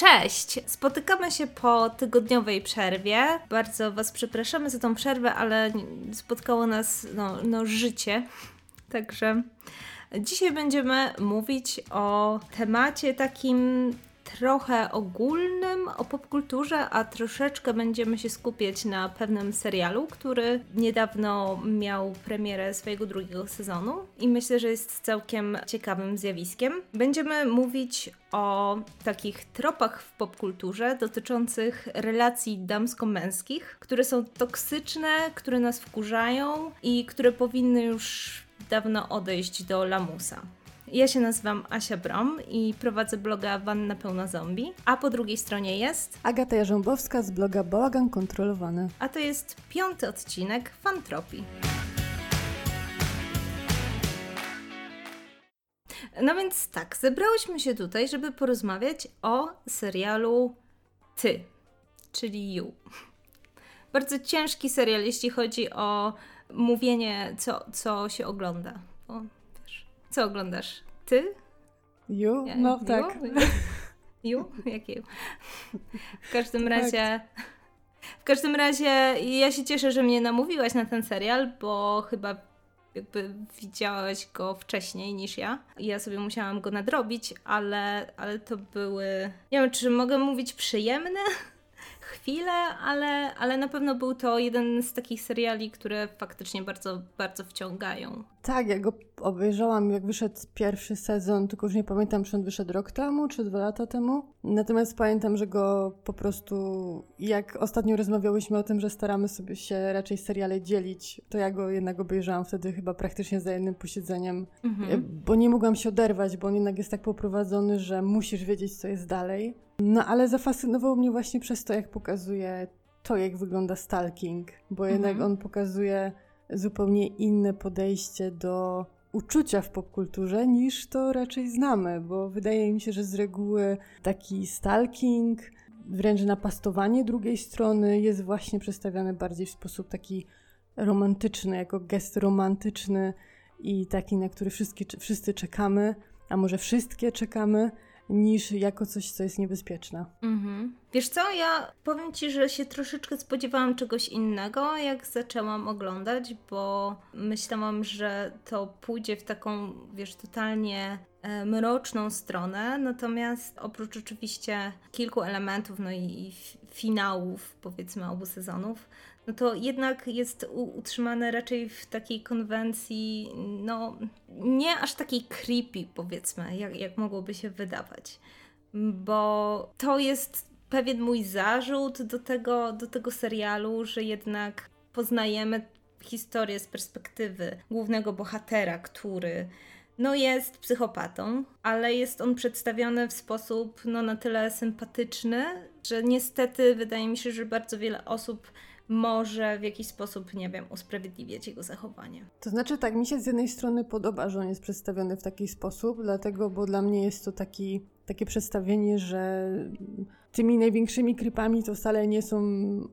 Cześć! Spotykamy się po tygodniowej przerwie. Bardzo Was przepraszamy za tą przerwę, ale spotkało nas no, no, życie. Także dzisiaj będziemy mówić o temacie takim trochę ogólnym o popkulturze, a troszeczkę będziemy się skupiać na pewnym serialu, który niedawno miał premierę swojego drugiego sezonu i myślę, że jest całkiem ciekawym zjawiskiem. Będziemy mówić o takich tropach w popkulturze dotyczących relacji damsko-męskich, które są toksyczne, które nas wkurzają i które powinny już dawno odejść do lamusa. Ja się nazywam Asia Brom i prowadzę bloga Wanna Pełna Zombie, a po drugiej stronie jest Agata Jarząbowska z bloga Bałagan Kontrolowany. A to jest piąty odcinek Fantropii. No więc tak, zebrałyśmy się tutaj, żeby porozmawiać o serialu Ty, czyli You. Bardzo ciężki serial, jeśli chodzi o mówienie, co, co się ogląda. Bo co oglądasz? Ty? Ju? No you? tak. Ju? Jakie? W każdym tak. razie... W każdym razie ja się cieszę, że mnie namówiłaś na ten serial, bo chyba jakby widziałaś go wcześniej niż ja. I ja sobie musiałam go nadrobić, ale, ale to były... Nie wiem, czy mogę mówić przyjemne? Chwilę, ale, ale na pewno był to jeden z takich seriali, które faktycznie bardzo, bardzo wciągają. Tak, ja go obejrzałam, jak wyszedł pierwszy sezon, tylko już nie pamiętam, czy on wyszedł rok temu, czy dwa lata temu. Natomiast pamiętam, że go po prostu, jak ostatnio rozmawiałyśmy o tym, że staramy sobie się raczej seriale dzielić, to ja go jednak obejrzałam wtedy chyba praktycznie za jednym posiedzeniem, mhm. bo nie mogłam się oderwać, bo on jednak jest tak poprowadzony, że musisz wiedzieć, co jest dalej. No ale zafascynował mnie właśnie przez to, jak pokazuje to, jak wygląda stalking, bo jednak mhm. on pokazuje zupełnie inne podejście do uczucia w popkulturze niż to raczej znamy, bo wydaje mi się, że z reguły taki stalking, wręcz napastowanie drugiej strony jest właśnie przedstawiane bardziej w sposób taki romantyczny, jako gest romantyczny i taki, na który wszyscy czekamy, a może wszystkie czekamy niż jako coś, co jest niebezpieczne. Mhm. Wiesz co, ja powiem Ci, że się troszeczkę spodziewałam czegoś innego, jak zaczęłam oglądać, bo myślałam, że to pójdzie w taką, wiesz, totalnie e, mroczną stronę, natomiast oprócz oczywiście kilku elementów, no i, i finałów, powiedzmy, obu sezonów, no to jednak jest utrzymane raczej w takiej konwencji, no nie aż takiej creepy, powiedzmy, jak, jak mogłoby się wydawać. Bo to jest pewien mój zarzut do tego, do tego serialu, że jednak poznajemy historię z perspektywy głównego bohatera, który no jest psychopatą, ale jest on przedstawiony w sposób no na tyle sympatyczny, że niestety wydaje mi się, że bardzo wiele osób może w jakiś sposób, nie wiem, usprawiedliwiać jego zachowanie. To znaczy tak, mi się z jednej strony podoba, że on jest przedstawiony w taki sposób, dlatego, bo dla mnie jest to taki, takie przedstawienie, że tymi największymi krypami to wcale nie są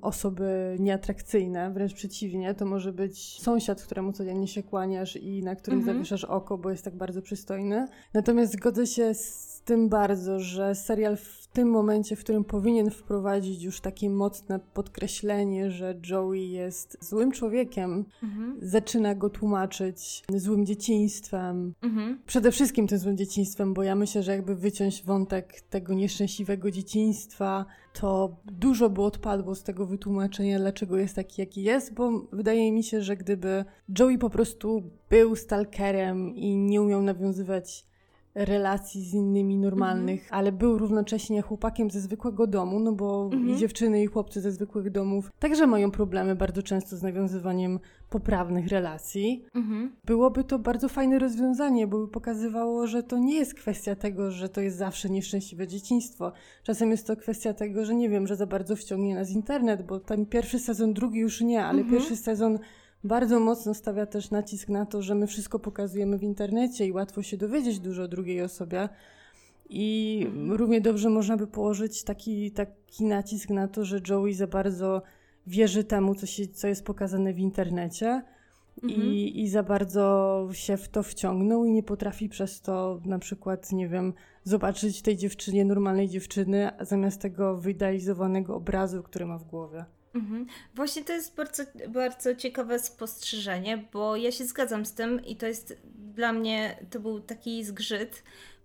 osoby nieatrakcyjne, wręcz przeciwnie, to może być sąsiad, któremu codziennie się kłaniasz i na którym mhm. zawieszasz oko, bo jest tak bardzo przystojny. Natomiast zgodzę się z tym bardzo, że serial w tym momencie, w którym powinien wprowadzić już takie mocne podkreślenie, że Joey jest złym człowiekiem, mhm. zaczyna go tłumaczyć złym dzieciństwem. Mhm. Przede wszystkim tym złym dzieciństwem, bo ja myślę, że jakby wyciąć wątek tego nieszczęśliwego dzieciństwa, to dużo by odpadło z tego wytłumaczenia, dlaczego jest taki, jaki jest, bo wydaje mi się, że gdyby Joey po prostu był stalkerem i nie umiał nawiązywać relacji z innymi normalnych, mhm. ale był równocześnie chłopakiem ze zwykłego domu, no bo mhm. i dziewczyny i chłopcy ze zwykłych domów także mają problemy bardzo często z nawiązywaniem poprawnych relacji. Mhm. Byłoby to bardzo fajne rozwiązanie, bo by pokazywało, że to nie jest kwestia tego, że to jest zawsze nieszczęśliwe dzieciństwo. Czasem jest to kwestia tego, że nie wiem, że za bardzo wciągnie nas internet, bo ten pierwszy sezon, drugi już nie, ale pierwszy sezon bardzo mocno stawia też nacisk na to, że my wszystko pokazujemy w internecie i łatwo się dowiedzieć dużo o drugiej osobie. I równie dobrze można by położyć taki, taki nacisk na to, że Joey za bardzo wierzy temu, co, się, co jest pokazane w internecie. mhm. i, i za bardzo się w to wciągnął i nie potrafi przez to na przykład, nie wiem, zobaczyć tej dziewczynie, normalnej dziewczyny, zamiast tego wyidealizowanego obrazu, który ma w głowie. Mhm. Właśnie to jest bardzo, bardzo ciekawe spostrzeżenie, bo ja się zgadzam z tym i to jest dla mnie, to był taki zgrzyt,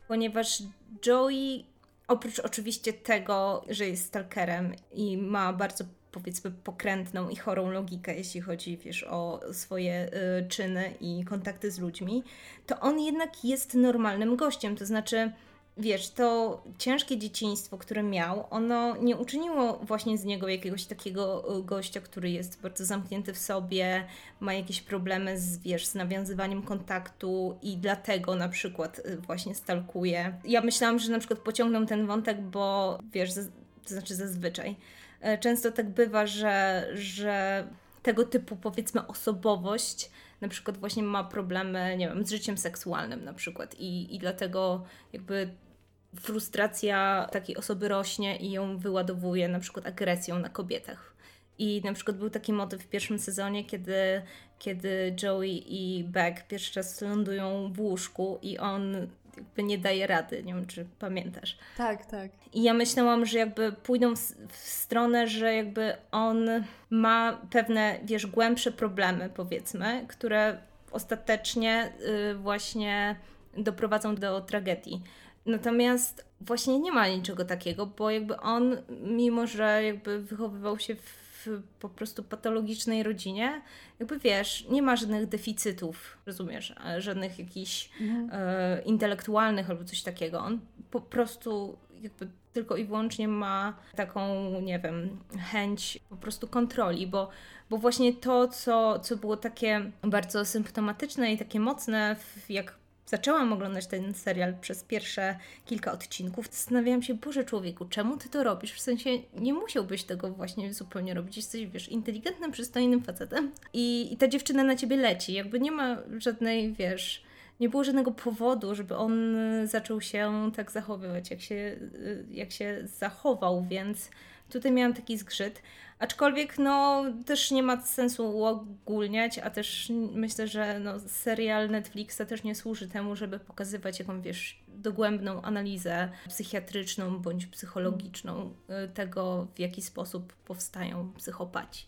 ponieważ Joey, oprócz oczywiście tego, że jest stalkerem i ma bardzo powiedzmy pokrętną i chorą logikę, jeśli chodzi, wiesz, o swoje y, czyny i kontakty z ludźmi, to on jednak jest normalnym gościem, to znaczy wiesz, to ciężkie dzieciństwo, które miał, ono nie uczyniło właśnie z niego jakiegoś takiego y, gościa, który jest bardzo zamknięty w sobie, ma jakieś problemy z, wiesz, z nawiązywaniem kontaktu i dlatego na przykład y, właśnie stalkuje. Ja myślałam, że na przykład pociągną ten wątek, bo wiesz, to znaczy zazwyczaj. E, często tak bywa, że, że tego typu powiedzmy osobowość na przykład właśnie ma problemy, nie wiem, z życiem seksualnym na przykład i, i dlatego jakby frustracja takiej osoby rośnie i ją wyładowuje na przykład agresją na kobietach. I na przykład był taki motyw w pierwszym sezonie, kiedy, kiedy Joey i Beck pierwszy raz lądują w łóżku i on jakby nie daje rady, nie wiem czy pamiętasz. Tak, tak. I ja myślałam, że jakby pójdą w, w stronę, że jakby on ma pewne, wiesz, głębsze problemy powiedzmy, które ostatecznie y, właśnie doprowadzą do tragedii. Natomiast właśnie nie ma niczego takiego, bo jakby on, mimo że jakby wychowywał się w po prostu patologicznej rodzinie, jakby wiesz, nie ma żadnych deficytów, rozumiesz, żadnych jakichś mhm. e, intelektualnych albo coś takiego. On po prostu jakby tylko i wyłącznie ma taką, nie wiem, chęć po prostu kontroli, bo, bo właśnie to, co, co było takie bardzo symptomatyczne i takie mocne, jak zaczęłam oglądać ten serial przez pierwsze kilka odcinków, zastanawiałam się, Boże człowieku, czemu ty to robisz? W sensie nie musiałbyś tego właśnie zupełnie robić. Jesteś, wiesz, inteligentnym, przystojnym facetem i, i ta dziewczyna na ciebie leci. Jakby nie ma żadnej, wiesz, nie było żadnego powodu, żeby on zaczął się tak zachowywać, jak się, jak się zachował, więc tutaj miałam taki zgrzyt. Aczkolwiek no, też nie ma sensu uogólniać, a też myślę, że no, serial Netflixa też nie służy temu, żeby pokazywać jaką, wiesz, dogłębną analizę psychiatryczną bądź psychologiczną y, tego, w jaki sposób powstają psychopaci.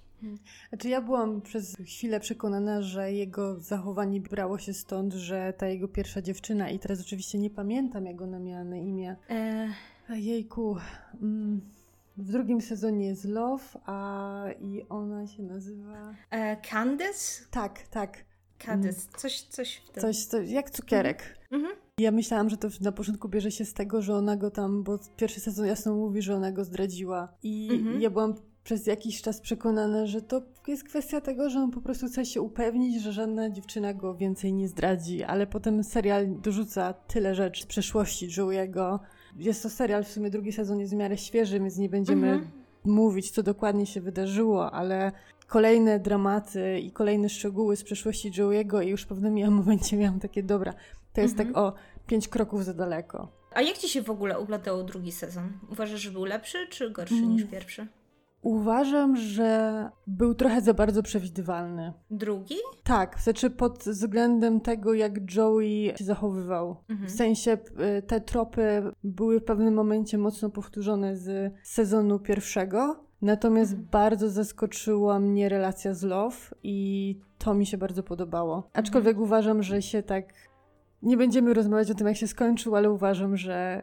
Znaczy ja byłam przez chwilę przekonana, że jego zachowanie brało się stąd, że ta jego pierwsza dziewczyna, i teraz oczywiście nie pamiętam, jak ona miała na imię. E... Jejku. Mm w drugim sezonie jest Love, a i ona się nazywa... E, Candice? Tak, tak. Candice, mm. coś, coś w tym. Coś, coś jak cukierek. Mhm. Ja myślałam, że to na początku bierze się z tego, że ona go tam, bo pierwszy sezon jasno mówi, że ona go zdradziła. I mhm. ja byłam przez jakiś czas przekonana, że to jest kwestia tego, że on po prostu chce się upewnić, że żadna dziewczyna go więcej nie zdradzi, ale potem serial dorzuca tyle rzeczy z przeszłości Joey'ego, jest to serial, w sumie drugi sezon jest w miarę świeży, więc nie będziemy mhm. mówić, co dokładnie się wydarzyło, ale kolejne dramaty i kolejne szczegóły z przeszłości Joey'ego i już w pewnym momencie miałam takie, dobra, to jest tak mhm. tak o pięć kroków za daleko. A jak Ci się w ogóle oglądało drugi sezon? Uważasz, że był lepszy czy gorszy mm. niż pierwszy? Uważam, że był trochę za bardzo przewidywalny. Drugi? Tak, znaczy pod względem tego, jak Joey się zachowywał. Mhm. W sensie y, te tropy były w pewnym momencie mocno powtórzone z sezonu pierwszego. Natomiast mhm. bardzo zaskoczyła mnie relacja z Love i to mi się bardzo podobało. Aczkolwiek mhm. uważam, że się tak nie będziemy rozmawiać o tym, jak się skończył, ale uważam, że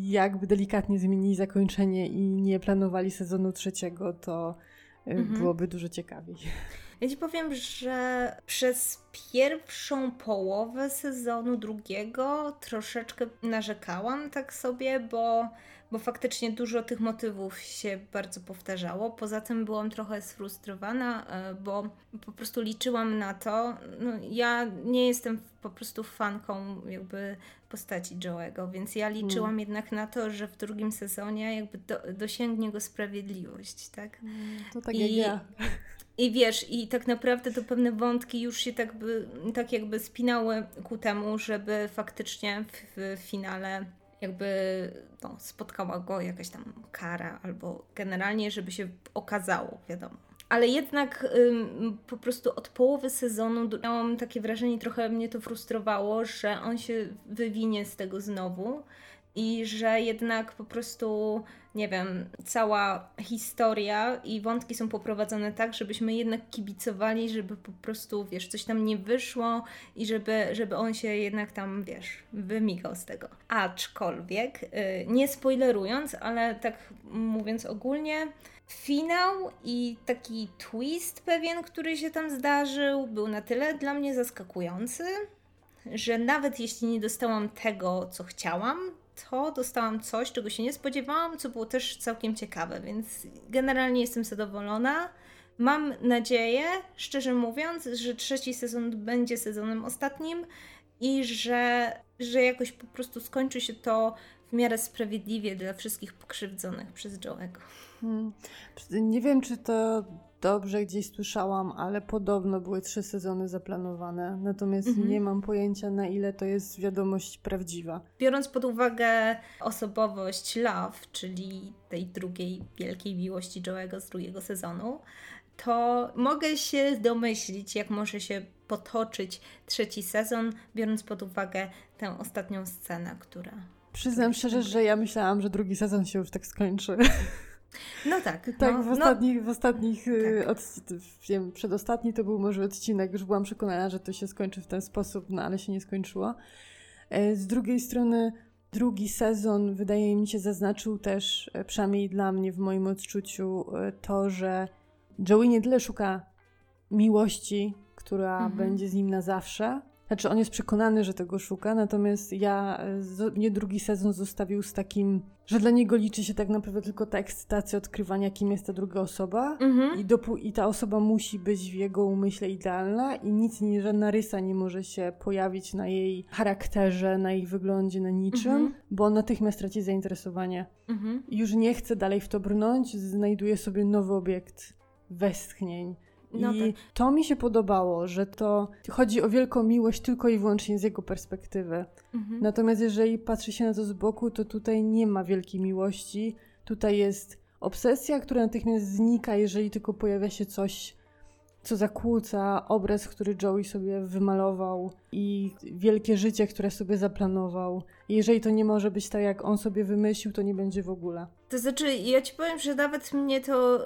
jakby delikatnie zmienili zakończenie i nie planowali sezonu trzeciego, to y, mhm. byłoby dużo ciekawiej. Ja ci powiem, że przez pierwszą połowę sezonu drugiego troszeczkę narzekałam tak sobie, bo bo faktycznie dużo tych motywów się bardzo powtarzało. Poza tym byłam trochę sfrustrowana, e, bo po prostu liczyłam na to. No, ja nie jestem po prostu fanką jakby postaci Joe'ego, więc ja liczyłam hmm. jednak na to, że w drugim sezonie jakby do, dosięgnie go sprawiedliwość, tak? Hmm, to tak I, jak ja. I wiesz, i tak naprawdę to pewne wątki już się tak, by, tak jakby spinały ku temu, żeby faktycznie w, w finale jakby no, spotkała go jakaś tam kara, albo generalnie, żeby się okazało, wiadomo. ale jednak po prostu od połowy sezonu miałam takie wrażenie, trochę mnie to frustrowało, że on się wywinie z tego znowu i że jednak po prostu, nie wiem, cała historia i wątki są poprowadzone tak, żebyśmy jednak kibicowali, żeby po prostu, wiesz, coś tam nie wyszło i żeby, żeby on się jednak tam, wiesz, wymigał z tego. Aczkolwiek, yy, nie spoilerując, ale tak mówiąc ogólnie, finał i taki twist pewien, który się tam zdarzył, był na tyle dla mnie zaskakujący, że nawet jeśli nie dostałam tego, co chciałam, to dostałam coś, czego się nie spodziewałam, co było też całkiem ciekawe, więc generalnie jestem zadowolona. Mam nadzieję, szczerze mówiąc, że trzeci sezon będzie sezonem ostatnim i że, że jakoś po prostu skończy się to w miarę sprawiedliwie dla wszystkich pokrzywdzonych przez Joe'ego. Hmm. Nie wiem, czy to dobrze gdzieś słyszałam, ale podobno były trzy sezony zaplanowane. Natomiast mhm. nie mam pojęcia, na ile to jest wiadomość prawdziwa. Biorąc pod uwagę osobowość Love, czyli tej drugiej wielkiej miłości Joe'ego z drugiego sezonu, to mogę się domyślić, jak może się potoczyć trzeci sezon, biorąc pod uwagę tę ostatnią scenę, która. Przyznam szczerze, że ja myślałam, że drugi sezon się już tak skończy. No tak. Tak, no, w ostatnich, no, w ostatnich y, tak. Od, wiem, przedostatni to był może odcinek, już byłam przekonana, że to się skończy w ten sposób, no ale się nie skończyło. E, z drugiej strony, drugi sezon, wydaje mi się, zaznaczył też, e, przynajmniej dla mnie, w moim odczuciu, e, to, że Joey nie tyle szuka miłości, która mhm. będzie z nim na zawsze, znaczy, on jest przekonany, że tego szuka, natomiast ja, mnie drugi sezon zostawił z takim, że dla niego liczy się tak naprawdę tylko ta ekscytacja odkrywania, kim jest ta druga osoba mhm. i, dopó- i ta osoba musi być w jego umyśle idealna i nic, nie, żadna rysa nie może się pojawić na jej charakterze, na jej wyglądzie, na niczym, mhm. bo on natychmiast traci zainteresowanie. Mhm. Już nie chce dalej w to brnąć, znajduje sobie nowy obiekt westchnień no I tak. to mi się podobało, że to chodzi o wielką miłość tylko i wyłącznie z jego perspektywy. Mhm. Natomiast jeżeli patrzy się na to z boku, to tutaj nie ma wielkiej miłości. Tutaj jest obsesja, która natychmiast znika, jeżeli tylko pojawia się coś co zakłóca obraz, który Joey sobie wymalował i wielkie życie, które sobie zaplanował. Jeżeli to nie może być tak, jak on sobie wymyślił, to nie będzie w ogóle. To znaczy, ja ci powiem, że nawet mnie to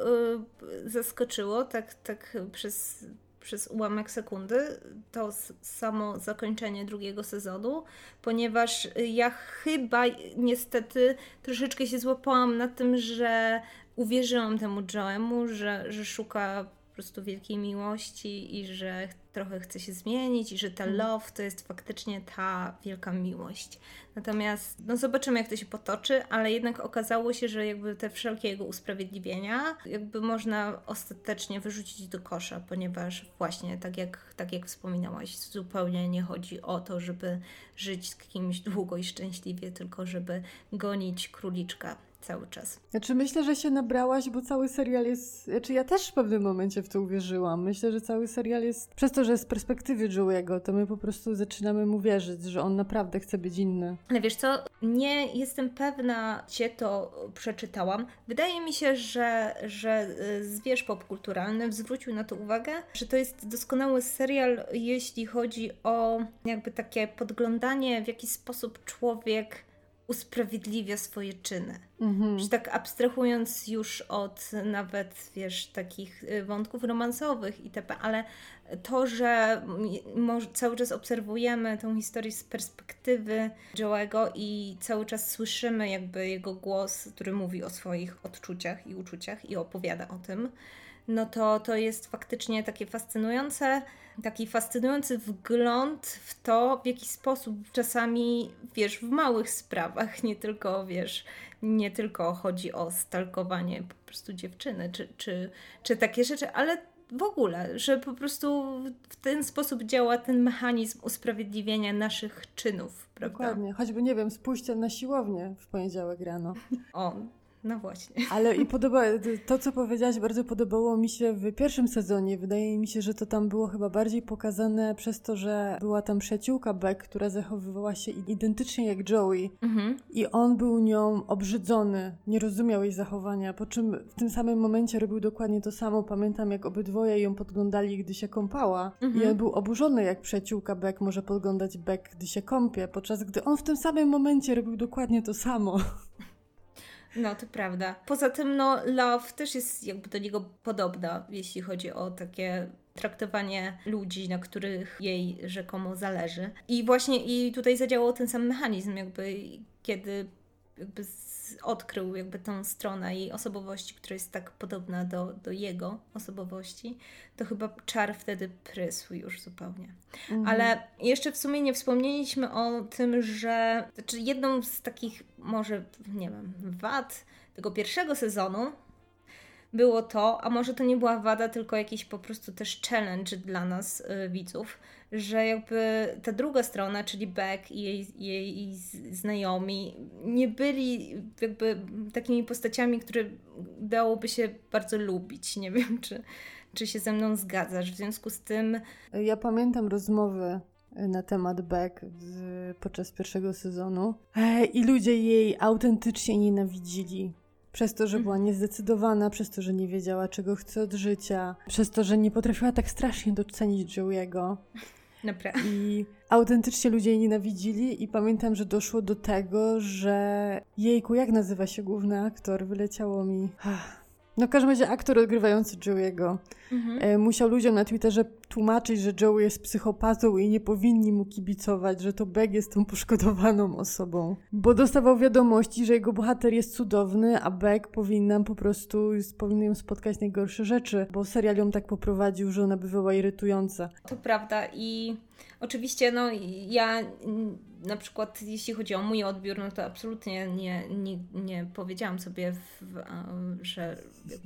y, zaskoczyło, tak, tak przez, przez ułamek sekundy, to samo zakończenie drugiego sezonu, ponieważ ja chyba niestety troszeczkę się złapałam na tym, że uwierzyłam temu Joemu, że, że szuka prostu wielkiej miłości i że trochę chce się zmienić i że ta mhm. love to jest faktycznie ta wielka miłość. Natomiast no zobaczymy jak to się potoczy, ale jednak okazało się, że jakby te wszelkie jego usprawiedliwienia jakby można ostatecznie wyrzucić do kosza, ponieważ właśnie tak jak, tak jak wspominałaś, zupełnie nie chodzi o to, żeby żyć z kimś długo i szczęśliwie, tylko żeby gonić króliczka cały czas. Znaczy myślę, że się nabrałaś, bo cały serial jest... Znaczy ja też w pewnym momencie w to uwierzyłam. Myślę, że cały serial jest... Przez to, że z perspektywy Joe'ego, to my po prostu zaczynamy mu wierzyć, że on naprawdę chce być inny. Ale wiesz co, nie jestem pewna, gdzie to przeczytałam. Wydaje mi się, że, że y, zwierz popkulturalny zwrócił na to uwagę, że to jest doskonały serial, jeśli chodzi o jakby takie podglądanie, w jaki sposób człowiek usprawiedliwia swoje czyny. Mhm. Że tak abstrahując już od nawet, wiesz, takich y, wątków romansowych itp., ale to, że cały czas obserwujemy tą historię z perspektywy Joe'ego i cały czas słyszymy jakby jego głos, który mówi o swoich odczuciach i uczuciach i opowiada o tym, no to to jest faktycznie takie fascynujące, taki fascynujący wgląd w to, w jaki sposób czasami, wiesz, w małych sprawach, nie tylko, wiesz, nie tylko chodzi o stalkowanie po prostu dziewczyny, czy, czy, czy takie rzeczy, ale w ogóle, że po prostu w ten sposób działa ten mechanizm usprawiedliwienia naszych czynów, prawda? Dokładnie, choćby, nie wiem, spójrzcie na siłownię w poniedziałek rano. O, no właśnie. Ale i podoba, to, co powiedziałaś, bardzo podobało mi się w pierwszym sezonie. Wydaje mi się, że to tam było chyba bardziej pokazane przez to, że była tam przyjaciółka Beck, która zachowywała się identycznie jak Joey. Mhm. I on był nią obrzydzony, nie rozumiał jej zachowania, po czym w tym samym momencie robił dokładnie to samo. Pamiętam, jak obydwoje ją podglądali, gdy się kąpała. Mhm. I on był oburzony, jak przyjaciółka Beck może podglądać Beck, gdy się kąpie, podczas gdy on w tym samym momencie robił dokładnie to samo. No, to prawda. Poza tym, no, Love też jest jakby do niego podobna, jeśli chodzi o takie traktowanie ludzi, na których jej rzekomo zależy. I właśnie i tutaj zadziałał ten sam mechanizm, jakby kiedy jakby odkrył jakby tą stronę jej osobowości, która jest tak podobna do, do jego osobowości, to chyba czar wtedy prysł już zupełnie. Mhm. Ale jeszcze w sumie nie wspomnieliśmy o tym, że znaczy jedną z takich może, nie wiem, wad tego pierwszego sezonu było to, a może to nie była wada, tylko jakiś po prostu też challenge dla nas, y, widzów, że jakby ta druga strona, czyli Beck i jej, jej znajomi, nie byli jakby takimi postaciami, które dałoby się bardzo lubić. Nie wiem, czy, czy się ze mną zgadzasz. W związku z tym. Ja pamiętam rozmowy na temat Beck podczas pierwszego sezonu e, i ludzie jej autentycznie nienawidzili. Przez to, że była mhm. niezdecydowana, przez to, że nie wiedziała, czego chce od życia, przez to, że nie potrafiła tak strasznie docenić Joey'ego. Naprawdę. I autentycznie ludzie jej nienawidzili i pamiętam, że doszło do tego, że jejku, jak nazywa się główny aktor? Wyleciało mi... No w każdym razie aktor odgrywający Joey'ego mhm. e, musiał ludziom na Twitterze tłumaczyć, że Joey jest psychopatą i nie powinni mu kibicować, że to Beck jest tą poszkodowaną osobą. Bo dostawał wiadomości, że jego bohater jest cudowny, a Beck powinna po prostu, powinny ją spotkać najgorsze rzeczy, bo serial ją tak poprowadził, że ona bywała irytująca. To prawda i oczywiście no ja na przykład jeśli chodzi o mój odbiór, no to absolutnie nie, nie, nie powiedziałam sobie, w, że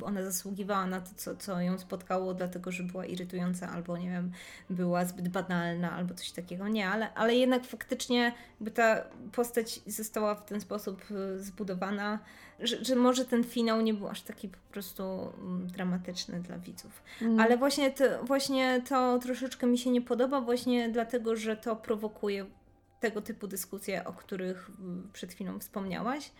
ona zasługiwała na to, co, co ją spotkało, dlatego że była irytująca albo nie wiem, była zbyt banalna albo coś takiego. Nie, ale, ale jednak faktycznie by ta postać została w ten sposób y, zbudowana, że, że może ten finał nie był aż taki po prostu mm, dramatyczny dla widzów. Mm. Ale właśnie to, właśnie to troszeczkę mi się nie podoba, właśnie dlatego, że to prowokuje tego typu dyskusje, o których przed chwilą wspomniałaś,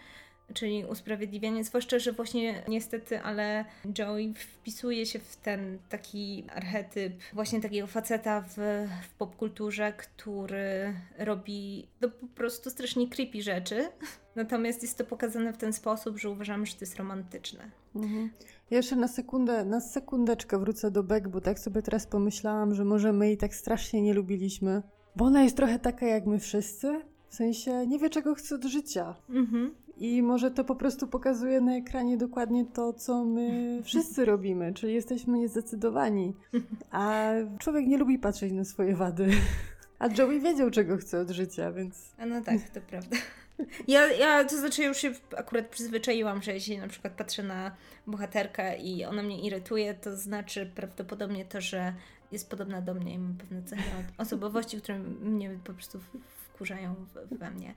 czyli usprawiedliwianie, zwłaszcza, że właśnie niestety, ale Joey wpisuje się w ten taki archetyp właśnie takiego faceta w, w popkulturze, który robi no, po prostu strasznie creepy rzeczy, natomiast jest to pokazane w ten sposób, że uważamy, że to jest romantyczne. Mhm. Ja jeszcze na sekundę, na sekundeczkę wrócę do Beck, bo tak sobie teraz pomyślałam, że może my jej tak strasznie nie lubiliśmy, bo ona jest trochę taka jak my wszyscy. W sensie nie wie, czego chce od życia. Mhm. I może to po prostu pokazuje na ekranie dokładnie to, co my wszyscy robimy, czyli jesteśmy niezdecydowani. A człowiek nie lubi patrzeć na swoje wady. A Joey wiedział, czego chce od życia, więc. A no tak, to prawda. Ja, ja to znaczy już się akurat przyzwyczaiłam, że jeśli na przykład patrzę na bohaterkę i ona mnie irytuje, to znaczy prawdopodobnie to, że jest podobna do mnie i ma pewne cechy osobowości, które mnie po prostu wkurzają we mnie.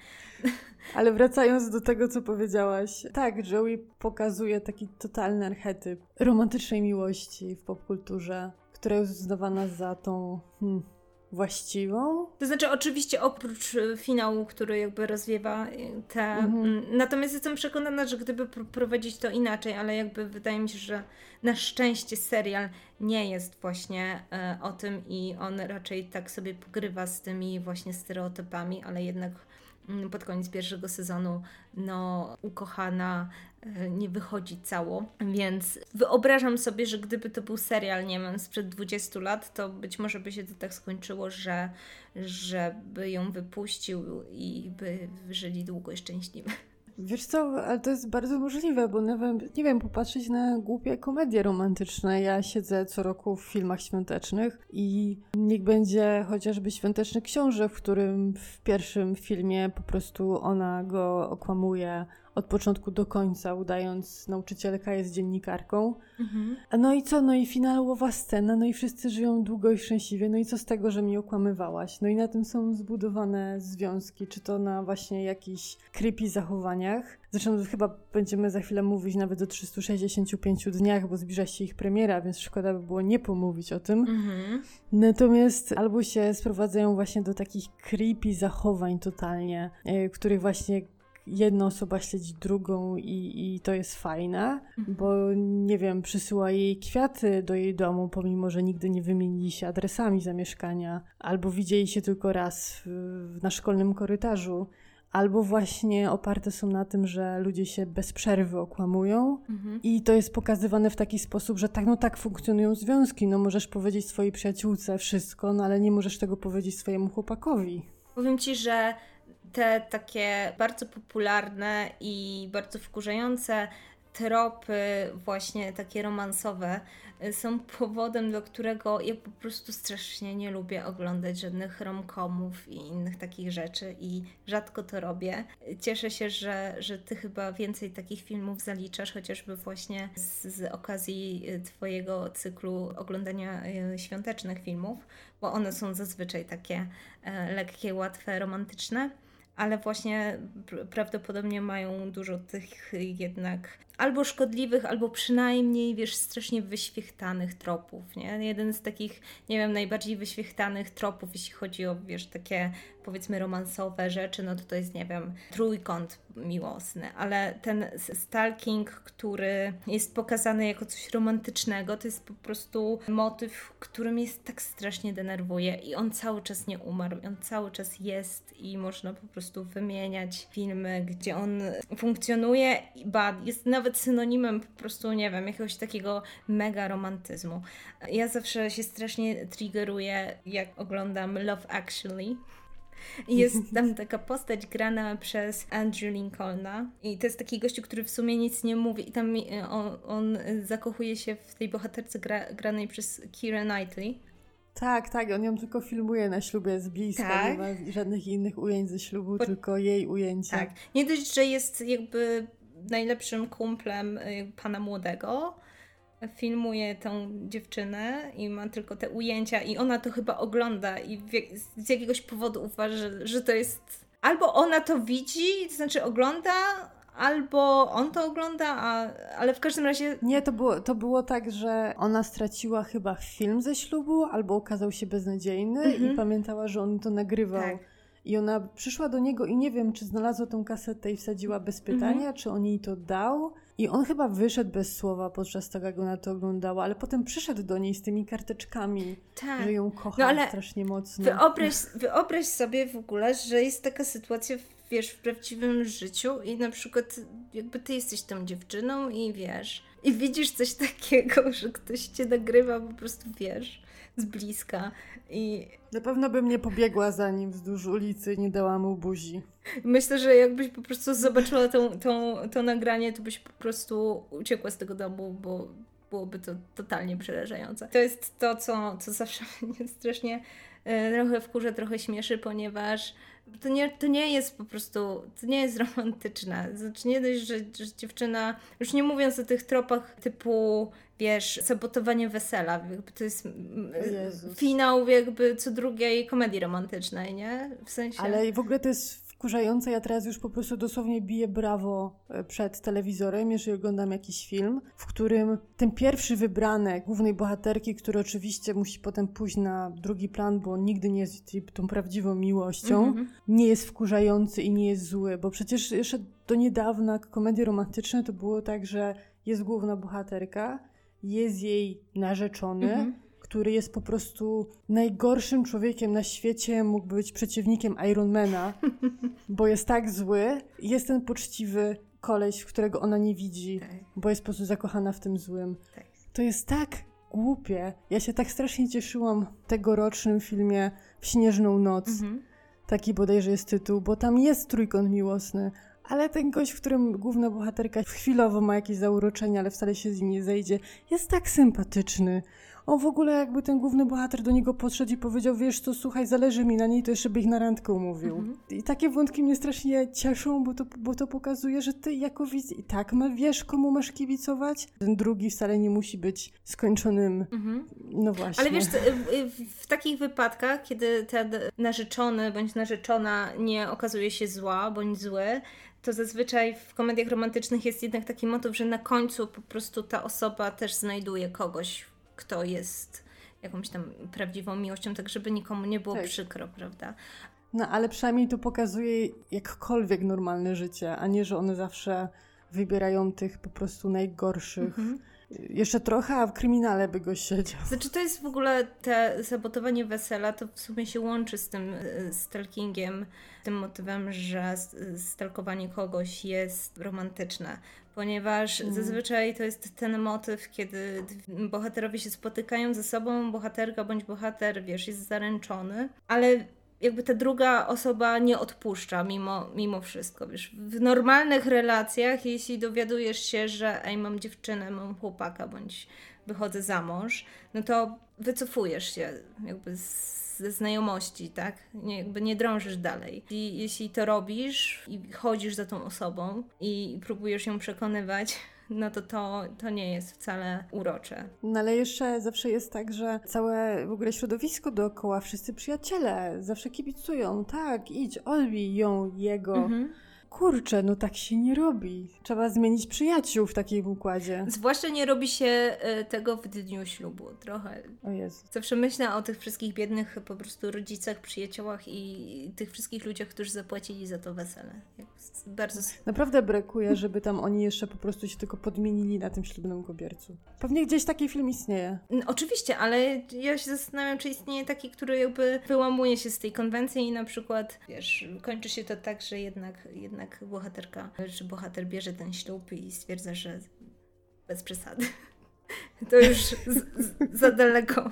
Ale wracając do tego, co powiedziałaś, tak, Joey pokazuje taki totalny archetyp romantycznej miłości w popkulturze, która jest uznawana za tą hmm, właściwą. To znaczy, oczywiście oprócz e, finału, który jakby rozwiewa e, te. Mhm. Natomiast jestem przekonana, że gdyby prowadzić to inaczej, ale jakby wydaje mi się, że na szczęście serial nie jest właśnie e, o tym i on raczej tak sobie pogrywa z tymi właśnie stereotypami, ale jednak Mm, pod koniec pierwszego sezonu no, ukochana e, nie wychodzi cało, więc wyobrażam sobie, że gdyby to był serial, nie wiem, sprzed 20 lat, to być może by się to tak skończyło, że żeby ją wypuścił i by żyli długo i szczęśliwie. Wiesz co, ale to jest bardzo możliwe, bo nawet, nie wiem, popatrzeć na głupie komedie romantyczne. Ja siedzę co roku w filmach świątecznych i niech będzie chociażby Świąteczny Książę, w którym w pierwszym filmie po prostu ona go okłamuje, od początku do końca, udając nauczycielka jest dziennikarką. Mhm. No i co? No i finałowa scena, no i wszyscy żyją długo i szczęśliwie. No i co z tego, że mnie okłamywałaś? No i na tym są zbudowane związki, czy to na właśnie jakichś creepy zachowaniach. Zresztą chyba będziemy za chwilę mówić nawet o 365 dniach, bo zbliża się ich premiera, więc szkoda by było nie pomówić o tym. Mhm. Natomiast albo się sprowadzają właśnie do takich creepy zachowań totalnie, w których właśnie jedna osoba śledzi drugą i, i to jest fajne, mhm. bo nie wiem, przysyła jej kwiaty do jej domu, pomimo że nigdy nie wymienili się adresami zamieszkania, albo widzieli się tylko raz w, na szkolnym korytarzu albo właśnie oparte są na tym, że ludzie się bez przerwy okłamują mhm. i to jest pokazywane w taki sposób, że tak, no tak funkcjonują związki, no możesz powiedzieć swojej przyjaciółce wszystko, no ale nie możesz tego powiedzieć swojemu chłopakowi. Powiem ci, że te takie bardzo popularne i bardzo wkurzające tropy właśnie takie romansowe y, są powodem, dla którego ja po prostu strasznie nie lubię oglądać żadnych romkomów i innych takich rzeczy i rzadko to robię. Cieszę się, że, że ty chyba więcej takich filmów zaliczasz, chociażby właśnie z, z okazji y, twojego cyklu oglądania y, świątecznych filmów, bo one są zazwyczaj takie lekkie, łatwe, romantyczne ale właśnie prawdopodobnie mają dużo tych jednak albo szkodliwych, albo przynajmniej, wiesz, strasznie wyświechtanych tropów, nie? Jeden z takich, nie wiem, najbardziej wyświechtanych tropów, jeśli chodzi o, wiesz, takie powiedzmy romansowe rzeczy, no to to jest, nie wiem, trójkąt miłosny, ale ten stalking, który jest pokazany jako coś romantycznego, to jest po prostu motyw, który mnie tak strasznie denerwuje i on cały czas nie umarł, on cały czas jest i można po prostu wymieniać filmy, gdzie on funkcjonuje, ba, jest nawet synonimem po prostu, nie wiem, jakiegoś takiego mega romantyzmu. Ja zawsze się strasznie triggeruję, jak oglądam Love Actually, jest tam taka postać grana przez Andrew Lincolna i to jest taki gościu, który w sumie nic nie mówi i tam e, on, on zakochuje się w tej bohaterce gra, granej przez Kira Knightley. Tak, tak, on ją tylko filmuje na ślubie z bliska, tak. nie ma żadnych innych ujęć ze ślubu, Bo... tylko jej ujęcia. Tak, nie dość, że jest jakby najlepszym kumplem e, pana młodego, filmuje tą dziewczynę i ma tylko te ujęcia i ona to chyba ogląda i z jakiegoś powodu uważa, że, że to jest albo ona to widzi, to znaczy ogląda, albo on to ogląda, a, ale w każdym razie... Nie, to było, to było tak, że ona straciła chyba film ze ślubu, albo okazał się beznadziejny mhm. i pamiętała, że on to nagrywał. Tak. I ona przyszła do niego i nie wiem, czy znalazła tą kasetę i wsadziła bez pytania, mhm. czy on jej to dał. I on chyba wyszedł bez słowa podczas tego, jak ona to oglądała, ale potem przyszedł do niej z tymi karteczkami, tak. że ją kocha no, ale strasznie mocno. Wyobraź, wyobraź sobie w ogóle, że jest taka sytuacja, wiesz, w prawdziwym życiu i na przykład jakby ty jesteś tą dziewczyną i wiesz, i widzisz coś takiego, że ktoś cię nagrywa, po prostu wiesz, z bliska i... Na pewno bym nie pobiegła za nim wzdłuż ulicy i nie dała mu buzi. Myślę, że jakbyś po prostu zobaczyła tą, tą, to nagranie, to byś po prostu uciekła z tego domu, bo byłoby to totalnie przerażające. To jest to, co, co zawsze mnie strasznie e, trochę wkurza, trochę śmieszy, ponieważ to nie, to nie jest po prostu, to nie jest romantyczne. Znaczy nie dość, że, że dziewczyna, już nie mówiąc o tych tropach typu, wiesz, sabotowanie wesela, jakby to jest Jezus. finał jakby co drugiej komedii romantycznej, nie? W sensie... Ale w ogóle to jest wkurzające. Ja teraz już po prostu dosłownie biję brawo e, przed telewizorem, jeżeli oglądam jakiś film, w którym ten pierwszy wybranek głównej bohaterki, który oczywiście musi potem pójść na drugi plan, bo nigdy nie jest tą prawdziwą miłością, mm -hmm. nie jest wkurzający i nie jest zły, bo przecież jeszcze do niedawna komedie romantyczne to było tak, że jest główna bohaterka, jest jej narzeczony, mm -hmm który jest po prostu najgorszym człowiekiem na świecie, mógłby być przeciwnikiem Ironmana, bo jest tak zły. Jest ten poczciwy koleś, którego ona nie widzi, tak. bo jest po prostu zakochana w tym złym. Tak. To jest tak głupie. Ja się tak strasznie cieszyłam tegorocznym filmie W Śnieżną Noc. Mhm. Taki bodajże jest tytuł, bo tam jest trójkąt miłosny, ale ten gość, w którym główna bohaterka chwilowo ma jakieś zauroczenie, ale wcale się z nim nie zejdzie, jest tak sympatyczny. On w ogóle jakby ten główny bohater do niego podszedł i powiedział, wiesz co, słuchaj, zależy mi na niej, to jeszcze by ich na randkę umówił. Mhm. I takie wątki mnie strasznie cieszą, bo to, bo to pokazuje, że ty jako widz i tak ma, wiesz, komu masz kibicować. Ten drugi wcale nie musi być skończonym, mhm. no właśnie. Ale wiesz, w takich wypadkach, kiedy ten narzeczony bądź narzeczona nie okazuje się zła bądź zły, to zazwyczaj w komediach romantycznych jest jednak taki motyw, że na końcu po prostu ta osoba też znajduje kogoś, kto jest jakąś tam prawdziwą miłością, tak żeby nikomu nie było tak. przykro, prawda? No ale przynajmniej to pokazuje jakkolwiek normalne życie, a nie, że one zawsze wybierają tych po prostu najgorszych. Mhm. Jeszcze trochę, a w kryminale by go siedział. Znaczy to jest w ogóle te sabotowanie wesela, to w sumie się łączy z tym e, stalkingiem, tym motywem, że stalkowanie kogoś jest romantyczne. Ponieważ mm. zazwyczaj to jest ten motyw, kiedy bohaterowie się spotykają ze sobą, bohaterka bądź bohater, wiesz, jest zaręczony, ale jakby ta druga osoba nie odpuszcza mimo, mimo wszystko. Wiesz, w normalnych relacjach, jeśli dowiadujesz się, że ej, mam dziewczynę, mam chłopaka, bądź wychodzę za mąż, no to wycofujesz się jakby ze znajomości, tak? Nie, jakby nie drążysz dalej. I jeśli to robisz i chodzisz za tą osobą i próbujesz ją przekonywać, no to, to to nie jest wcale urocze. No ale jeszcze zawsze jest tak, że całe w ogóle środowisko dookoła, wszyscy przyjaciele zawsze kibicują, tak, idź, odbij ją, jego. Mhm kurczę, no tak się nie robi. Trzeba zmienić przyjaciół w takim układzie. Zwłaszcza nie robi się e, tego w dniu ślubu, trochę. O Jezu. Zawsze myślę o tych wszystkich biednych po prostu rodzicach, przyjaciołach i tych wszystkich ludziach, którzy zapłacili za to wesele. Bardzo... Naprawdę brakuje, żeby tam oni jeszcze po prostu się tylko podmienili na tym ślubnym kobiercu. Pewnie gdzieś taki film istnieje. Oczywiście, ale ja się zastanawiam, czy istnieje taki, który jakby wyłamuje się z tej konwencji i na przykład, wiesz, kończy się to tak, że jednak, jednak jednak bohaterka, czy bohater bierze ten ślub i stwierdza, że bez przesady. To już z, z, za daleko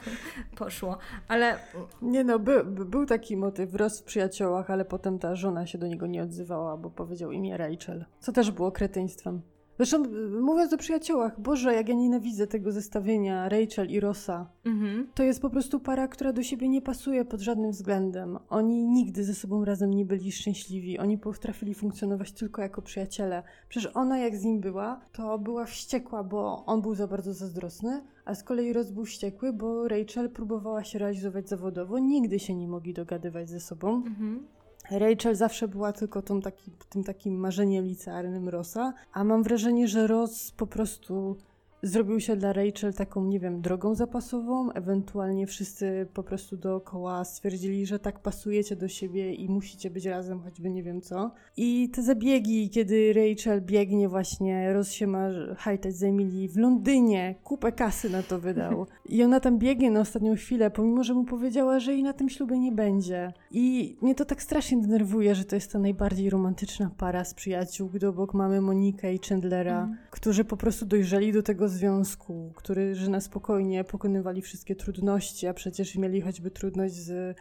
poszło, ale... Nie no, by, by, był taki motyw, roz w przyjaciołach, ale potem ta żona się do niego nie odzywała, bo powiedział imię Rachel, co też było kretyństwem. Zresztą mówiąc o przyjaciołach, Boże, jak ja nienawidzę tego zestawienia Rachel i Rossa. Mhm. To jest po prostu para, która do siebie nie pasuje pod żadnym względem. Oni nigdy ze sobą razem nie byli szczęśliwi. Oni potrafili funkcjonować tylko jako przyjaciele. Przecież ona jak z nim była, to była wściekła, bo on był za bardzo zazdrosny, a z kolei Ross był wściekły, bo Rachel próbowała się realizować zawodowo. Nigdy się nie mogli dogadywać ze sobą. Mhm. Rachel zawsze była tylko tą taki, tym takim marzeniem licealnym Rosa, a mam wrażenie, że Ross po prostu zrobił się dla Rachel taką, nie wiem, drogą zapasową, ewentualnie wszyscy po prostu dookoła stwierdzili, że tak pasujecie do siebie i musicie być razem, choćby nie wiem co. I te zabiegi, kiedy Rachel biegnie właśnie, Ross się ma hajtać z w Londynie, kupę kasy na to wydał. I ona tam biegnie na ostatnią chwilę, pomimo, że mu powiedziała, że jej na tym ślubie nie będzie. I mnie to tak strasznie denerwuje, że to jest ta najbardziej romantyczna para z przyjaciół, gdy obok mamy Monikę i Chandlera, mm. którzy po prostu dojrzeli do tego związku, który, że na spokojnie pokonywali wszystkie trudności, a przecież mieli choćby trudność z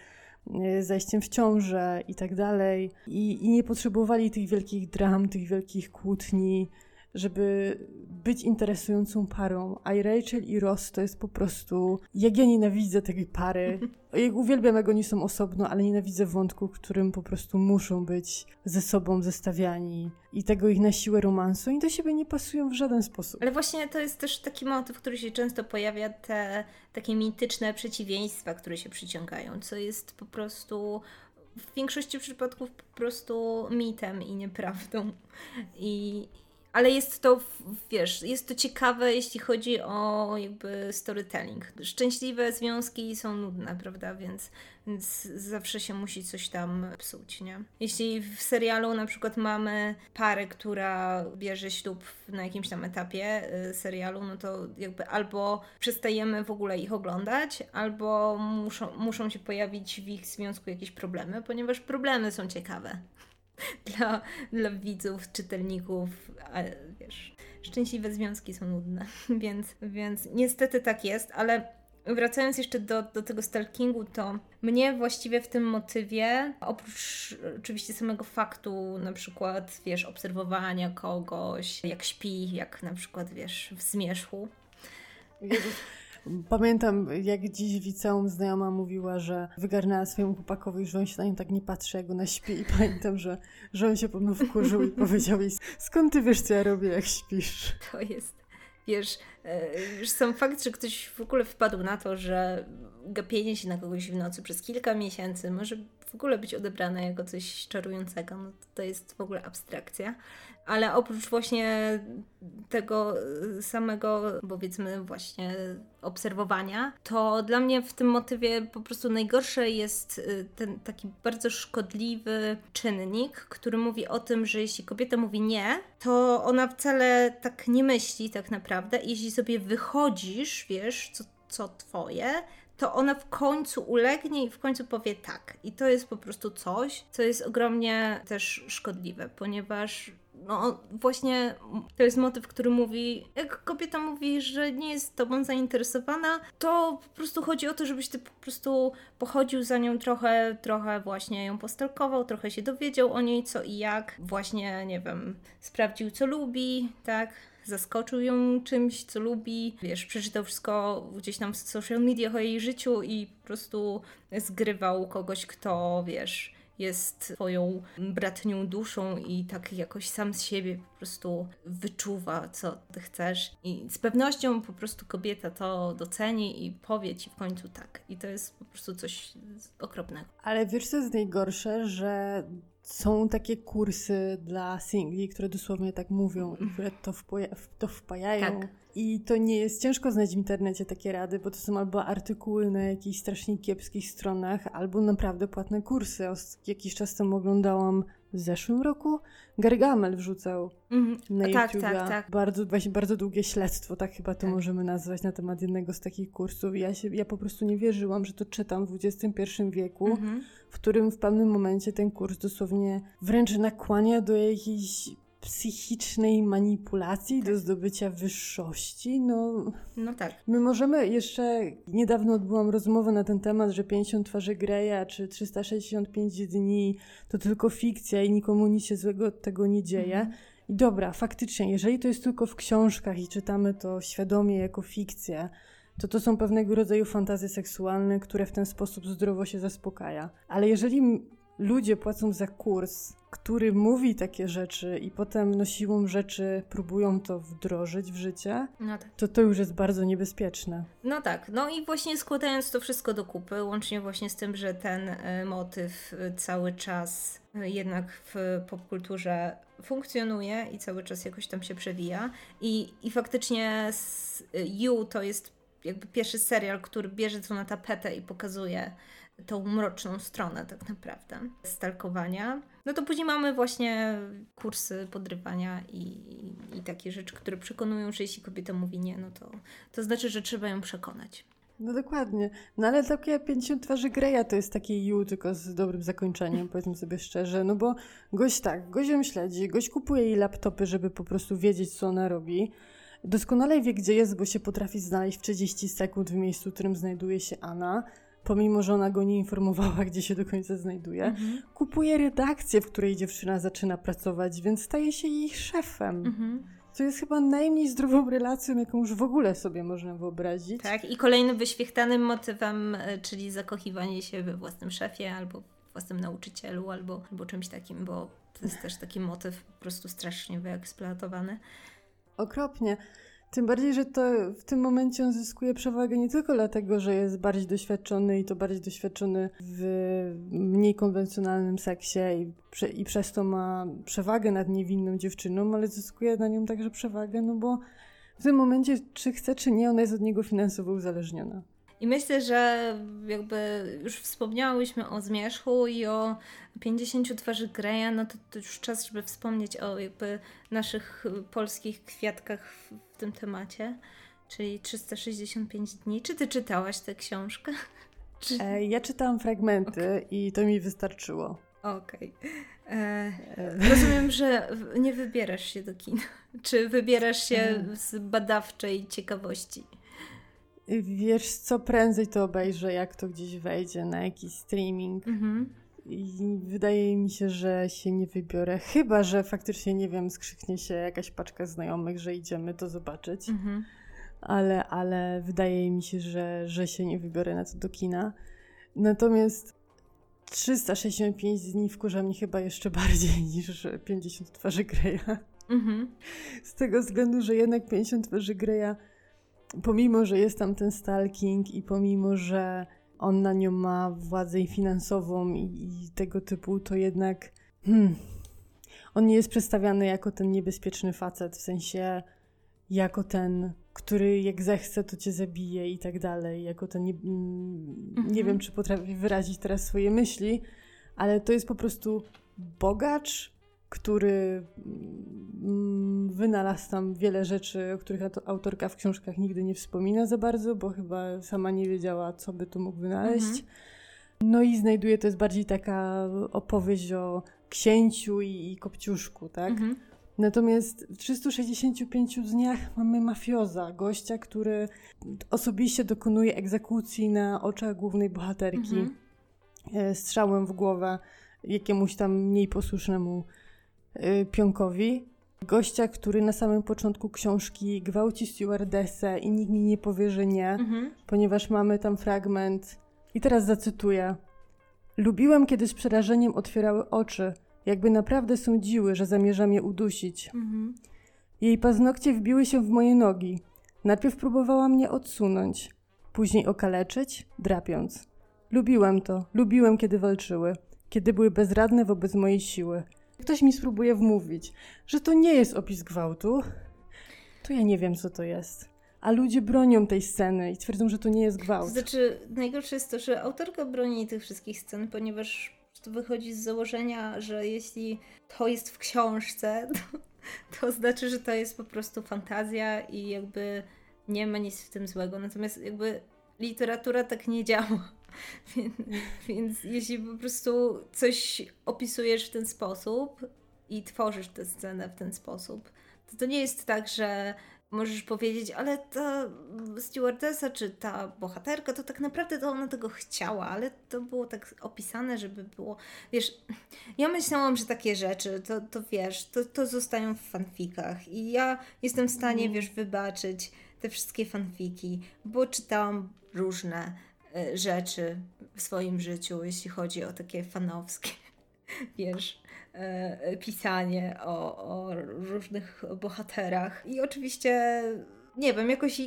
e, zajściem w ciążę i tak dalej. I, I nie potrzebowali tych wielkich dram, tych wielkich kłótni, żeby być interesującą parą. A Rachel i Ross to jest po prostu. Jak ja nienawidzę tej pary. Jak uwielbiam, jak oni są osobno, ale nienawidzę wątków, którym po prostu muszą być ze sobą zestawiani i tego ich na siłę romansu. i do siebie nie pasują w żaden sposób. Ale właśnie to jest też taki motyw, który się często pojawia, te takie mityczne przeciwieństwa, które się przyciągają, co jest po prostu w większości przypadków po prostu mitem i nieprawdą. I, ale jest to, wiesz, jest to ciekawe, jeśli chodzi o jakby storytelling. Szczęśliwe związki są nudne, prawda, więc, więc zawsze się musi coś tam psuć, nie? Jeśli w serialu na przykład mamy parę, która bierze ślub na jakimś tam etapie y, serialu, no to jakby albo przestajemy w ogóle ich oglądać, albo muszą, muszą się pojawić w ich związku jakieś problemy, ponieważ problemy są ciekawe. dla, dla widzów, czytelników, a wiesz, szczęśliwe związki są nudne, więc, więc niestety tak jest, ale wracając jeszcze do, do tego stalkingu, to mnie właściwie w tym motywie, oprócz oczywiście samego faktu, na przykład, wiesz, obserwowania kogoś, jak śpi, jak na przykład, wiesz, w zmierzchu. Pamiętam, jak dziś w liceum znajoma mówiła, że wygarnęła swojemu chłopakowi, że on się na nią tak nie patrzy, jak ona śpi. I pamiętam, że, że on się po prostu wkurzył i powiedział jej, skąd ty wiesz, co ja robię, jak śpisz? To jest, wiesz, już e, sam fakt, że ktoś w ogóle wpadł na to, że gapienie się na kogoś w nocy przez kilka miesięcy może w ogóle być odebrane jako coś czarującego, no to jest w ogóle abstrakcja ale oprócz właśnie tego samego, powiedzmy, właśnie obserwowania, to dla mnie w tym motywie po prostu najgorsze jest y, ten taki bardzo szkodliwy czynnik, który mówi o tym, że jeśli kobieta mówi nie, to ona wcale tak nie myśli tak naprawdę. I jeśli sobie wychodzisz, wiesz, co, co twoje, to ona w końcu ulegnie i w końcu powie tak. I to jest po prostu coś, co jest ogromnie też szkodliwe, ponieważ no właśnie to jest motyw, który mówi, jak kobieta mówi, że nie jest tobą zainteresowana, to po prostu chodzi o to, żebyś ty po prostu pochodził za nią trochę, trochę właśnie ją postalkował, trochę się dowiedział o niej co i jak, właśnie, nie wiem, sprawdził co lubi, tak, zaskoczył ją czymś, co lubi, wiesz, przeczytał wszystko gdzieś tam w social mediach o jej życiu i po prostu zgrywał kogoś, kto, wiesz, jest twoją bratnią duszą i tak jakoś sam z siebie po prostu wyczuwa, co ty chcesz. I z pewnością po prostu kobieta to doceni i powie ci w końcu tak. I to jest po prostu coś okropnego. Ale wiesz, co jest najgorsze, że są takie kursy dla singli, które dosłownie tak mówią które to, to wpajają. Tak. I to nie jest ciężko znaleźć w internecie takie rady, bo to są albo artykuły na jakichś strasznie kiepskich stronach, albo naprawdę płatne kursy. Jakiś czas temu oglądałam w zeszłym roku Gargamel wrzucał mm, na tak, YouTube tak, tak. bardzo, właśnie bardzo długie śledztwo, tak chyba to tak. możemy nazwać na temat jednego z takich kursów. Ja, się, ja po prostu nie wierzyłam, że to czytam w XXI wieku, mm -hmm. w którym w pewnym momencie ten kurs dosłownie wręcz nakłania do jakiejś psychicznej manipulacji do zdobycia wyższości. No, no tak. My możemy jeszcze, niedawno odbyłam rozmowę na ten temat, że 50 twarzy Greya czy 365 dni to tylko fikcja i nikomu nic się złego od tego nie dzieje. Mhm. I dobra, faktycznie, jeżeli to jest tylko w książkach i czytamy to świadomie jako fikcję, to to są pewnego rodzaju fantazje seksualne, które w ten sposób zdrowo się zaspokaja. Ale jeżeli ludzie płacą za kurs, który mówi takie rzeczy i potem no siłą rzeczy próbują to wdrożyć w życie, no tak. to to już jest bardzo niebezpieczne. No tak, no i właśnie składając to wszystko do kupy, łącznie właśnie z tym, że ten y, motyw y, cały czas y, jednak w popkulturze funkcjonuje i cały czas jakoś tam się przewija i, i faktycznie You to jest jakby pierwszy serial, który bierze to na tapetę i pokazuje tą mroczną stronę tak naprawdę stalkowania. No to później mamy właśnie kursy podrywania i, i takie rzeczy, które przekonują, że jeśli kobieta mówi nie, no to, to znaczy, że trzeba ją przekonać. No dokładnie. No ale takie 50 twarzy Greya to jest takie you, tylko z dobrym zakończeniem, powiedzmy sobie szczerze. No bo gość tak, gość ją śledzi, gość kupuje jej laptopy, żeby po prostu wiedzieć, co ona robi. Doskonale wie, gdzie jest, bo się potrafi znaleźć w 30 sekund w miejscu, w którym znajduje się Anna pomimo że ona go nie informowała, gdzie się do końca znajduje, mhm. kupuje redakcję, w której dziewczyna zaczyna pracować, więc staje się jej szefem. Mhm. Co jest chyba najmniej zdrową relacją, jaką już w ogóle sobie można wyobrazić. Tak, i kolejnym wyświechtanym motywem, e, czyli zakochiwanie się we własnym szefie albo własnym nauczycielu, albo, albo czymś takim, bo to jest też taki motyw po prostu strasznie wyeksploatowany. Okropnie. Tym bardziej, że to w tym momencie on zyskuje przewagę nie tylko dlatego, że jest bardziej doświadczony i to bardziej doświadczony w mniej konwencjonalnym seksie i, prze, i przez to ma przewagę nad niewinną dziewczyną, ale zyskuje na nią także przewagę, no bo w tym momencie, czy chce, czy nie, ona jest od niego finansowo uzależniona. I myślę, że jakby już wspomniałyśmy o zmierzchu i o 50 twarzy Greya, no to, to już czas, żeby wspomnieć o jakby naszych polskich kwiatkach w, w tym temacie, czyli 365 dni. Czy ty czytałaś tę książkę? Czy... E, ja czytałam fragmenty okay. i to mi wystarczyło. Okej. Okay. E, rozumiem, że nie wybierasz się do kina. Czy wybierasz się e. z badawczej ciekawości? Wiesz co, prędzej to obejrzę, jak to gdzieś wejdzie na jakiś streaming. Mhm. I wydaje mi się, że się nie wybiorę. Chyba, że faktycznie, nie wiem, skrzyknie się jakaś paczka znajomych, że idziemy to zobaczyć. Mhm. ale, ale wydaje mi się, że, że się nie wybiorę na to do kina. Natomiast 365 dni wkurza mnie chyba jeszcze bardziej niż 50 twarzy Greya. Mhm. Z tego względu, że jednak 50 twarzy Greya, pomimo, że jest tam ten stalking i pomimo, że on na nią ma władzę finansową i, i tego typu, to jednak hmm, on nie jest przedstawiany jako ten niebezpieczny facet, w sensie jako ten, który jak zechce, to cię zabije i tak dalej, jako ten, nie, mm, mhm. nie wiem, czy potrafię wyrazić teraz swoje myśli, ale to jest po prostu bogacz, który mm, wynalazł tam wiele rzeczy, o których autorka w książkach nigdy nie wspomina za bardzo, bo chyba sama nie wiedziała, co by tu mógł wynaleźć. Mhm. No i znajduje, to jest bardziej taka opowieść o księciu i, i kopciuszku, tak? Mhm. Natomiast w 365 dniach mamy mafioza, gościa, który osobiście dokonuje egzekucji na oczach głównej bohaterki mhm. E, strzałem w głowę jakiemuś tam mniej posłusznemu pionkowi. Gościa, który na samym początku książki gwałci stewardessę i nikt mi nie powie, że nie, mhm. ponieważ mamy tam fragment i teraz zacytuję. Lubiłem, kiedy z przerażeniem otwierały oczy, jakby naprawdę sądziły, że zamierzam je udusić. Mhm. Jej paznokcie wbiły się w moje nogi. Najpierw próbowała mnie odsunąć, później okaleczyć, drapiąc. Lubiłem to, lubiłem, kiedy walczyły, kiedy były bezradne wobec mojej siły. Ktoś mi spróbuje wmówić, że to nie jest opis gwałtu, to ja nie wiem, co to jest. A ludzie bronią tej sceny i twierdzą, że to nie jest gwałt. Znaczy, najgorsze jest to, że autorka broni tych wszystkich scen, ponieważ to wychodzi z założenia, że jeśli to jest w książce, to, to znaczy, że to jest po prostu fantazja i jakby nie ma nic w tym złego. Natomiast jakby literatura tak nie działa. Więc, więc jeśli po prostu coś opisujesz w ten sposób i tworzysz tę scenę w ten sposób, to to nie jest tak, że możesz powiedzieć, ale ta stewardessa czy ta bohaterka, to tak naprawdę to ona tego chciała, ale to było tak opisane, żeby było, wiesz, ja myślałam, że takie rzeczy, to, to wiesz, to, to zostają w fanfikach i ja jestem w stanie, mm. wiesz, wybaczyć te wszystkie fanfiki, bo czytałam różne rzeczy w swoim życiu, jeśli chodzi o takie fanowskie, wiesz, E, pisanie o, o różnych bohaterach. I oczywiście nie wiem, jakoś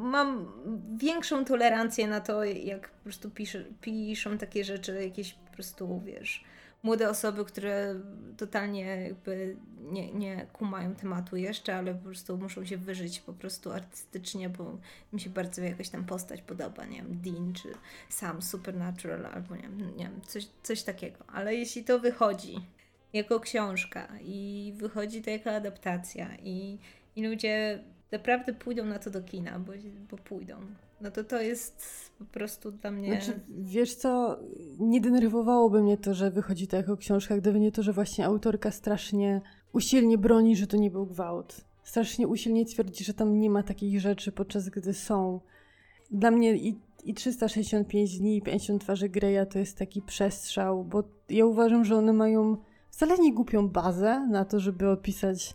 mam większą tolerancję na to, jak po prostu pisz, piszą takie rzeczy, jakieś po prostu, wiesz, młode osoby, które totalnie jakby nie, nie kumają tematu jeszcze, ale po prostu muszą się wyżyć po prostu artystycznie, bo mi się bardzo jakaś tam postać podoba, nie wiem, Dean czy sam Supernatural albo nie wiem, nie wiem coś, coś takiego. Ale jeśli to wychodzi jako książka i wychodzi to jako adaptacja i, i ludzie naprawdę pójdą na to do kina, bo, bo pójdą. No to to jest po prostu dla mnie... Znaczy, wiesz co, nie denerwowałoby mnie to, że wychodzi to jako książka, gdyby nie to, że właśnie autorka strasznie usilnie broni, że to nie był gwałt. Strasznie usilnie twierdzi, że tam nie ma takich rzeczy, podczas gdy są. Dla mnie i, i 365 dni i 50 twarzy Greya to jest taki przestrzał, bo ja uważam, że one mają wcale nie głupią bazę na to, żeby opisać.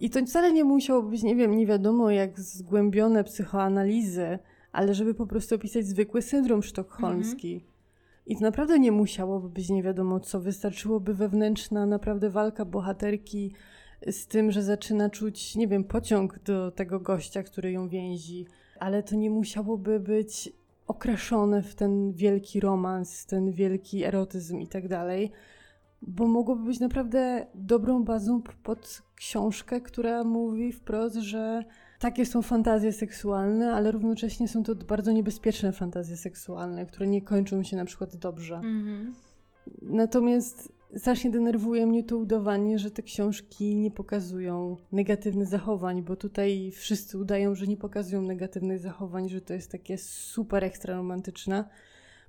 I to wcale nie musiało być, nie wiem, nie wiadomo jak zgłębione psychoanalizy, ale żeby po prostu opisać zwykły syndrom sztokholmski. Mhm. I to naprawdę nie musiałoby być nie wiadomo co. Wystarczyłoby wewnętrzna naprawdę walka bohaterki z tym, że zaczyna czuć, nie wiem, pociąg do tego gościa, który ją więzi. Ale to nie musiałoby być okraszone w ten wielki romans, ten wielki erotyzm i tak dalej bo mogłoby być naprawdę dobrą bazą pod książkę, która mówi wprost, że takie są fantazje seksualne, ale równocześnie są to bardzo niebezpieczne fantazje seksualne, które nie kończą się na przykład dobrze. Mm-hmm. Natomiast strasznie denerwuje mnie to udawanie, że te książki nie pokazują negatywnych zachowań, bo tutaj wszyscy udają, że nie pokazują negatywnych zachowań, że to jest takie super ekstra romantyczne.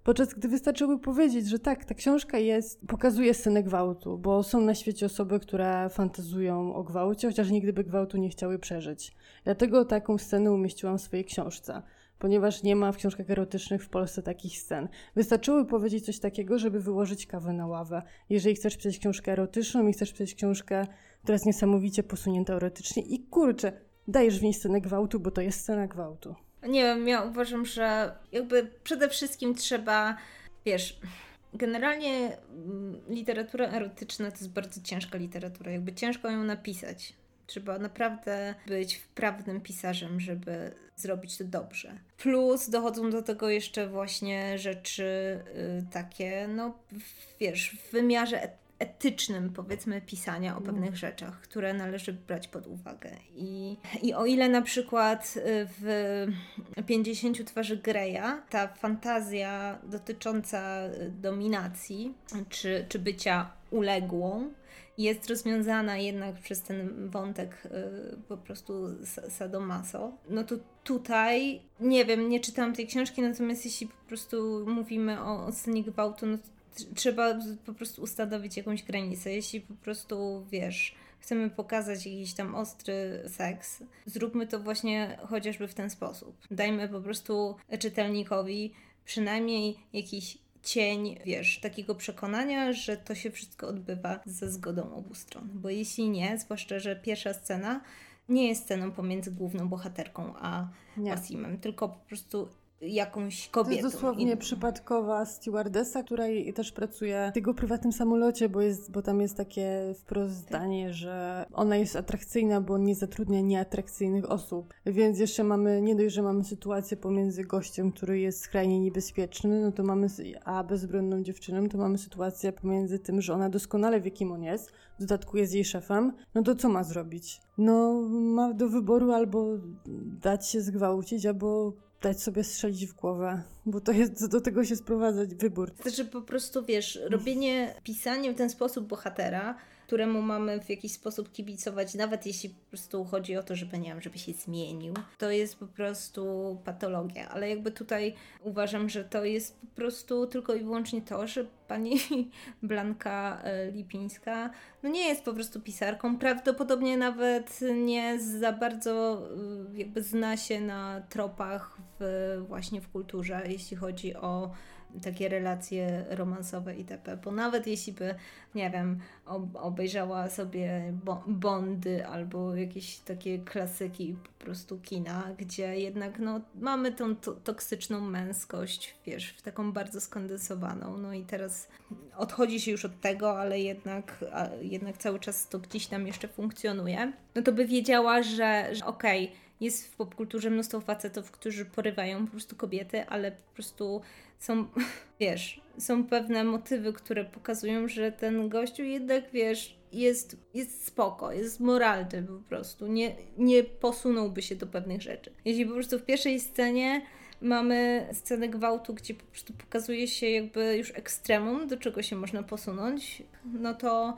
Podczas gdy wystarczyłoby powiedzieć, że tak, ta książka jest, pokazuje scenę gwałtu, bo są na świecie osoby, które fantazują o gwałcie, chociaż nigdy by gwałtu nie chciały przeżyć. Dlatego taką scenę umieściłam w swojej książce ponieważ nie ma w książkach erotycznych w Polsce takich scen. Wystarczyłoby powiedzieć coś takiego, żeby wyłożyć kawę na ławę. Jeżeli chcesz pisać książkę erotyczną i chcesz pisać książkę, która jest niesamowicie posunięta erotycznie i kurczę, dajesz w niej scenę gwałtu, bo to jest scena gwałtu. Nie wiem, ja uważam, że jakby przede wszystkim trzeba, wiesz, generalnie mm, literatura erotyczna to jest bardzo ciężka literatura, jakby ciężko ją napisać. Trzeba naprawdę być wprawnym pisarzem, żeby zrobić to dobrze. Plus dochodzą do tego jeszcze właśnie rzeczy y, takie, no wiesz, w wymiarze etycznym, powiedzmy, pisania o mm. pewnych rzeczach, które należy brać pod uwagę. I, i o ile na przykład y, w 50 twarzy Greya ta fantazja dotycząca y, dominacji czy, czy bycia uległą jest rozwiązana jednak przez ten wątek y, po prostu sadomaso, no to tutaj, nie wiem, nie czytałam tej książki, natomiast jeśli po prostu mówimy o, o scenie gwałtu, no to trzeba po prostu ustanowić jakąś granicę. Jeśli po prostu, wiesz, chcemy pokazać jakiś tam ostry seks, zróbmy to właśnie chociażby w ten sposób. Dajmy po prostu czytelnikowi przynajmniej jakiś cień, wiesz, takiego przekonania, że to się wszystko odbywa ze zgodą obu stron. Bo jeśli nie, zwłaszcza, że pierwsza scena nie jest sceną pomiędzy główną bohaterką a Wasimem, tylko po prostu jakąś kobietą. To jest dosłownie przypadkowa stewardessa, która też pracuje w jego prywatnym samolocie, bo, jest, bo tam jest takie wprost tak. zdanie, że ona jest atrakcyjna, bo nie zatrudnia nieatrakcyjnych osób. Więc jeszcze mamy, nie dość, że mamy sytuację pomiędzy gościem, który jest skrajnie niebezpieczny, no to mamy, a bezbronną dziewczyną, to mamy sytuację pomiędzy tym, że ona doskonale wie, kim on jest, w dodatku jest jej szefem, no to co ma zrobić? No, ma do wyboru albo dać się zgwałcić, albo dać sobie strzelić w głowę, bo to jest, do tego się sprowadzać wybór. Znaczy po prostu, wiesz, robienie, pisanie w ten sposób bohatera któremu mamy w jakiś sposób kibicować, nawet jeśli po prostu chodzi o to, żeby, nie wiem, żeby się zmienił. To jest po prostu patologia, ale jakby tutaj uważam, że to jest po prostu tylko i wyłącznie to, że pani Blanka e, Lipińska no nie jest po prostu pisarką, prawdopodobnie nawet nie za bardzo e, jakby zna się na tropach w, właśnie w kulturze, jeśli chodzi o takie relacje romansowe itp. Bo nawet jeśli by, nie wiem, obejrzała sobie Bondy albo jakieś takie klasyki po prostu kina, gdzie jednak no, mamy tą to toksyczną męskość, wiesz, w taką bardzo skondensowaną. No i teraz odchodzi się już od tego, ale jednak, jednak cały czas to gdzieś tam jeszcze funkcjonuje. No to by wiedziała, że, że okej, okay, jest w popkulturze mnóstwo facetów, którzy porywają po prostu kobiety, ale po prostu są, wiesz, są pewne motywy, które pokazują, że ten gościu jednak, wiesz, jest, jest spoko, jest moralny po prostu, nie, nie posunąłby się do pewnych rzeczy. Jeśli po prostu w pierwszej scenie mamy scenę gwałtu, gdzie po prostu pokazuje się jakby już ekstremum, do czego się można posunąć, no to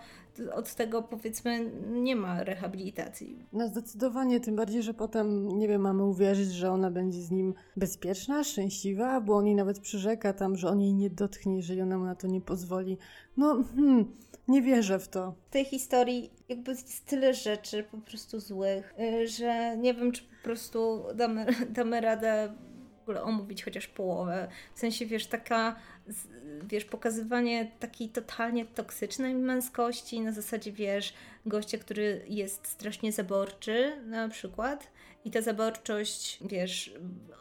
od tego powiedzmy nie ma rehabilitacji. No zdecydowanie, tym bardziej, że potem, nie wiem, mamy uwierzyć, że ona będzie z nim bezpieczna, szczęśliwa, bo on jej nawet przyrzeka tam, że on jej nie dotknie, jeżeli ona mu na to nie pozwoli. No, hmm, nie wierzę w to. W tej historii jakby jest tyle rzeczy po prostu złych, y, że nie wiem, czy po prostu damy, damy radę ogóle omówić chociaż połowę. W sensie, wiesz, taka wiesz, pokazywanie takiej totalnie toksycznej męskości, na zasadzie, wiesz, gościa, który jest strasznie zaborczy na przykład i ta zaborczość, wiesz,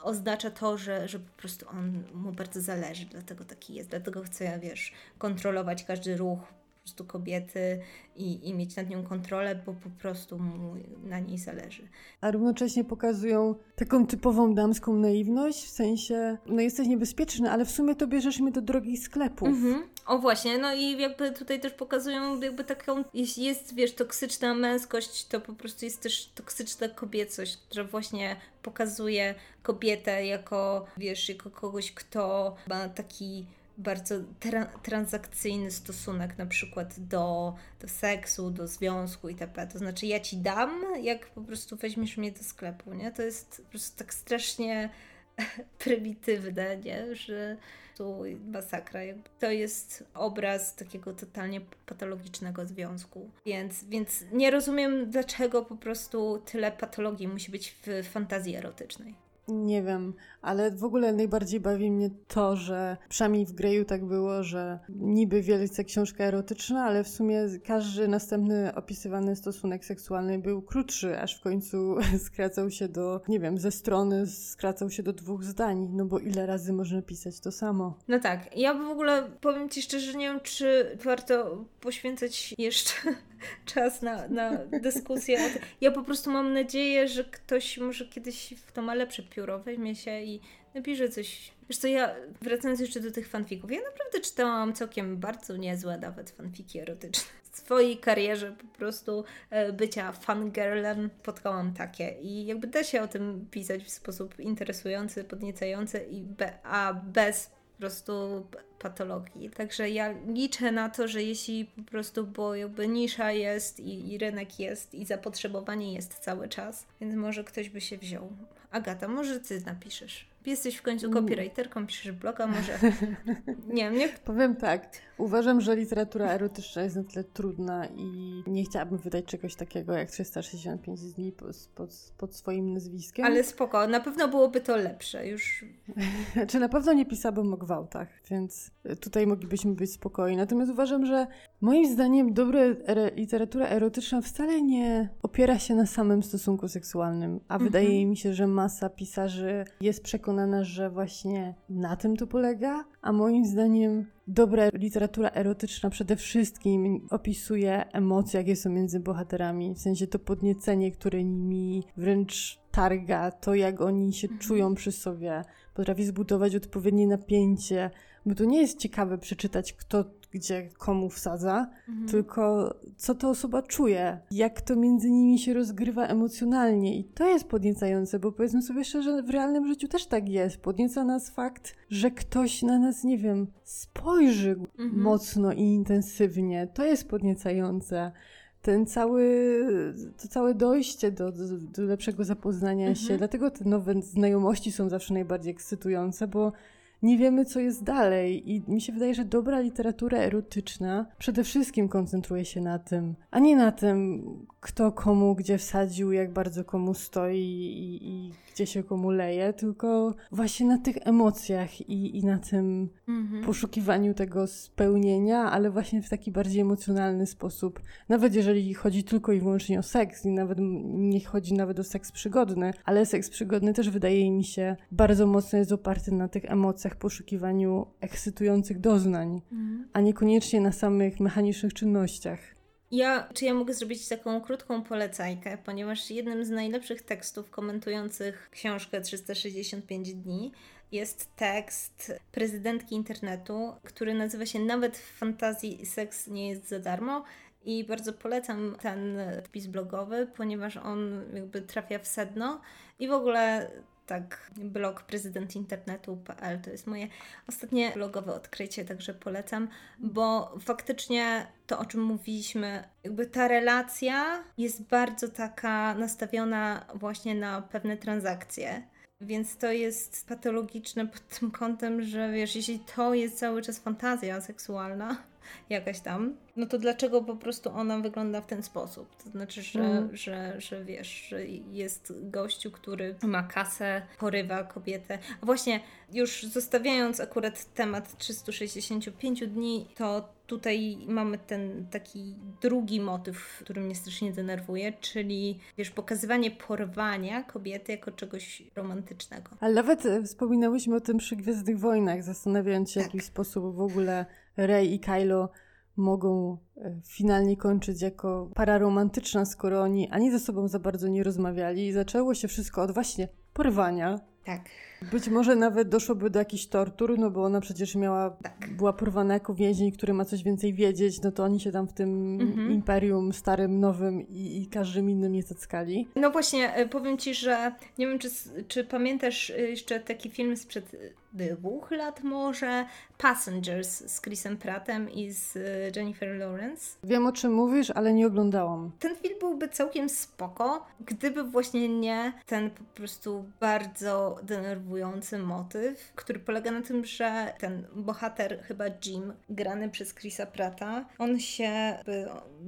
oznacza to, że, że po prostu on mu bardzo zależy, dlatego taki jest, dlatego chce, wiesz, kontrolować każdy ruch prostu kobiety i, i mieć nad nią kontrolę, bo po prostu mu na niej zależy. A równocześnie pokazują taką typową damską naiwność, w sensie, no jesteś niebezpieczny, ale w sumie to bierzesz mnie do drogich sklepów. Mhm. O właśnie, no i jakby tutaj też pokazują jakby taką, jeśli jest, wiesz, toksyczna męskość, to po prostu jest też toksyczna kobiecość, która właśnie pokazuje kobietę jako, wiesz, jako kogoś, kto ma taki bardzo tra transakcyjny stosunek na przykład do, do seksu, do związku itp. To znaczy ja ci dam, jak po prostu weźmiesz mnie do sklepu, nie? To jest po prostu tak strasznie prymitywne, nie? Że tu masakra. To jest obraz takiego totalnie patologicznego związku. Więc, więc nie rozumiem, dlaczego po prostu tyle patologii musi być w fantazji erotycznej. Nie wiem, ale w ogóle najbardziej bawi mnie to, że przynajmniej w Greju tak było, że niby wielce książka erotyczna, ale w sumie każdy następny opisywany stosunek seksualny był krótszy, aż w końcu skracał się do, nie wiem, ze strony skracał się do dwóch zdań, no bo ile razy można pisać to samo. No tak, ja w ogóle powiem Ci szczerze, nie wiem, czy warto poświęcać jeszcze czas na, na dyskusję. Ja po prostu mam nadzieję, że ktoś może kiedyś w to ma lepsze pióro, weźmie się i napisze coś. Wiesz co, ja wracając jeszcze do tych fanfików, ja naprawdę czytałam całkiem bardzo niezłe nawet fanfiki erotyczne. W swojej karierze po prostu e, bycia fangirlem spotkałam takie i jakby da się o tym pisać w sposób interesujący, podniecający i be, a bez po prostu patologii. Także ja liczę na to, że jeśli po prostu, bo jakby nisza jest i, i rynek jest i zapotrzebowanie jest cały czas, więc może ktoś by się wziął. Agata, może ty napiszesz. Jesteś w końcu mm. copywriterką, piszesz bloga, może. Nie nie. Powiem tak. Uważam, że literatura erotyczna jest na tyle trudna i nie chciałabym wydać czegoś takiego jak 365 dni pod, pod, pod swoim nazwiskiem. Ale spoko, na pewno byłoby to lepsze już. Czy na pewno nie pisałabym o gwałtach, więc tutaj moglibyśmy być spokojni. Natomiast uważam, że moim zdaniem dobra er literatura erotyczna wcale nie opiera się na samym stosunku seksualnym, a mhm. wydaje mi się, że masa pisarzy jest przekonana, że właśnie na tym to polega, a moim zdaniem dobra literatura erotyczna przede wszystkim opisuje emocje, jakie są między bohaterami, w sensie to podniecenie, które nimi wręcz targa, to jak oni się mhm. czują przy sobie, potrafi zbudować odpowiednie napięcie, bo to nie jest ciekawe przeczytać, kto gdzie komu wsadza, mhm. tylko co ta osoba czuje, jak to między nimi się rozgrywa emocjonalnie. I to jest podniecające, bo powiedzmy sobie szczerze, w realnym życiu też tak jest. Podnieca nas fakt, że ktoś na nas, nie wiem, spojrzy mhm. mocno i intensywnie. To jest podniecające ten cały, to całe dojście do, do, do lepszego zapoznania mhm. się. Dlatego te nowe znajomości są zawsze najbardziej ekscytujące, bo nie wiemy, co jest dalej. I mi się wydaje, że dobra literatura erotyczna przede wszystkim koncentruje się na tym, a nie na tym, kto komu gdzie wsadził, jak bardzo komu stoi i, i gdzie się komu leje, tylko właśnie na tych emocjach i, i na tym mhm. poszukiwaniu tego spełnienia, ale właśnie w taki bardziej emocjonalny sposób. Nawet jeżeli chodzi tylko i wyłącznie o seks i nawet nie chodzi nawet o seks przygodny, ale seks przygodny też wydaje mi się bardzo mocno jest oparty na tych emocjach, poszukiwaniu ekscytujących doznań, mhm. a niekoniecznie na samych mechanicznych czynnościach. Ja, czy ja mogę zrobić taką krótką polecajkę, ponieważ jednym z najlepszych tekstów komentujących książkę 365 dni jest tekst prezydentki internetu, który nazywa się Nawet w fantazji seks nie jest za darmo. I bardzo polecam ten wpis blogowy, ponieważ on jakby trafia w sedno i w ogóle tak, blog prezydentinternetu.pl to jest moje ostatnie blogowe odkrycie, także polecam, bo faktycznie to, o czym mówiliśmy, jakby ta relacja jest bardzo taka nastawiona właśnie na pewne transakcje. Więc to jest patologiczne pod tym kątem, że wiesz, jeśli to jest cały czas fantazja seksualna, jakaś tam, no to dlaczego po prostu ona wygląda w ten sposób? To znaczy, że, mm. że, że wiesz, że jest gościu, który ma kasę, porywa kobietę. A właśnie, już zostawiając akurat temat 365 dni, to tutaj mamy ten taki drugi motyw, który mnie strasznie denerwuje, czyli wiesz, pokazywanie porwania kobiety jako czegoś romantycznego. Ale nawet e, wspominałyśmy o tym przy Gwiezdnych Wojnach, zastanawiając się, tak. w jaki sposób w ogóle Rey i Kylo mogą e, finalnie kończyć jako para romantyczna, skoro oni ani ze sobą za bardzo nie rozmawiali. I zaczęło się wszystko od właśnie porwania. Tak. Być może nawet doszłoby do jakichś tortur, no bo ona przecież miała, tak. była porwana jako więzień, który ma coś więcej wiedzieć, no to oni się tam w tym mhm. imperium starym, nowym i, i każdym innym nie zackali. No właśnie, e, powiem Ci, że nie wiem, czy, czy pamiętasz e, jeszcze taki film sprzed dwóch lat może, Passengers z Chrisem Prattem i z e, Jennifer Lawrence. Wiem o czym mówisz, ale nie oglądałam. Ten film byłby całkiem spoko, gdyby właśnie nie ten po prostu bardzo denerwujący motyw, który polega na tym, że ten bohater, chyba Jim, grany przez Chrisa Prata, on się,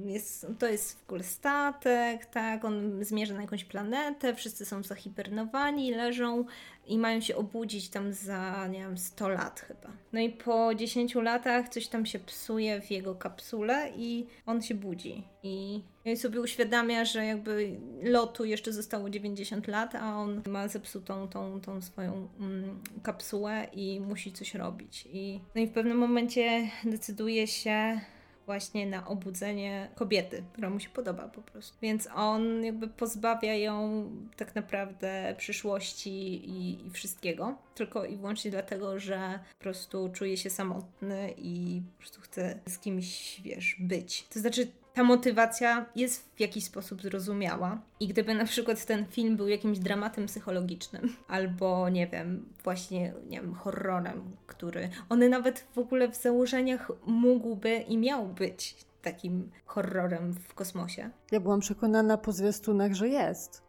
jest, to jest w ogóle statek, tak, on zmierza na jakąś planetę, wszyscy są zahibernowani, leżą i mają się obudzić tam za, nie wiem, 100 lat chyba. No i po 10 latach coś tam się psuje w jego kapsule i on się budzi. I sobie uświadamia, że jakby lotu jeszcze zostało 90 lat, a on ma zepsutą tą, tą swoją mm, kapsułę i musi coś robić. I, no i w pewnym momencie decyduje się właśnie na obudzenie kobiety, która mu się podoba po prostu. Więc on jakby pozbawia ją tak naprawdę przyszłości i, i wszystkiego, tylko i wyłącznie dlatego, że po prostu czuje się samotny i po prostu chce z kimś, wiesz, być. To znaczy ta motywacja jest w jakiś sposób zrozumiała. I gdyby na przykład ten film był jakimś dramatem psychologicznym, albo nie wiem, właśnie nie wiem, horrorem, który on nawet w ogóle w założeniach mógłby i miał być takim horrorem w kosmosie. Ja byłam przekonana po zwiastunach, że jest.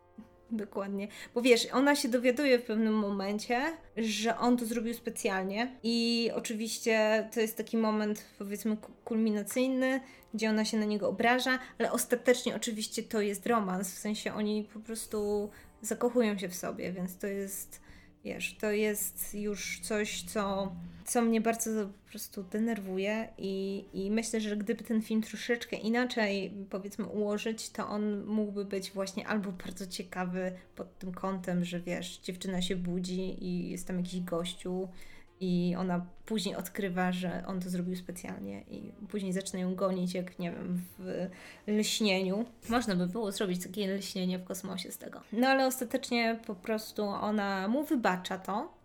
Dokładnie. Bo wiesz, ona się dowiaduje w pewnym momencie, że on to zrobił specjalnie. I oczywiście to jest taki moment, powiedzmy, kulminacyjny, gdzie ona się na niego obraża, ale ostatecznie oczywiście to jest romans. W sensie oni po prostu zakochują się w sobie, więc to jest Wiesz, to jest już coś, co, co mnie bardzo po prostu denerwuje i, i myślę, że gdyby ten film troszeczkę inaczej, powiedzmy, ułożyć, to on mógłby być właśnie albo bardzo ciekawy pod tym kątem, że wiesz, dziewczyna się budzi i jest tam jakiś gościu i ona później odkrywa, że on to zrobił specjalnie i później zaczyna ją gonić, jak nie wiem, w lśnieniu. Można by było zrobić takie lśnienie w kosmosie z tego. No ale ostatecznie po prostu ona mu wybacza to,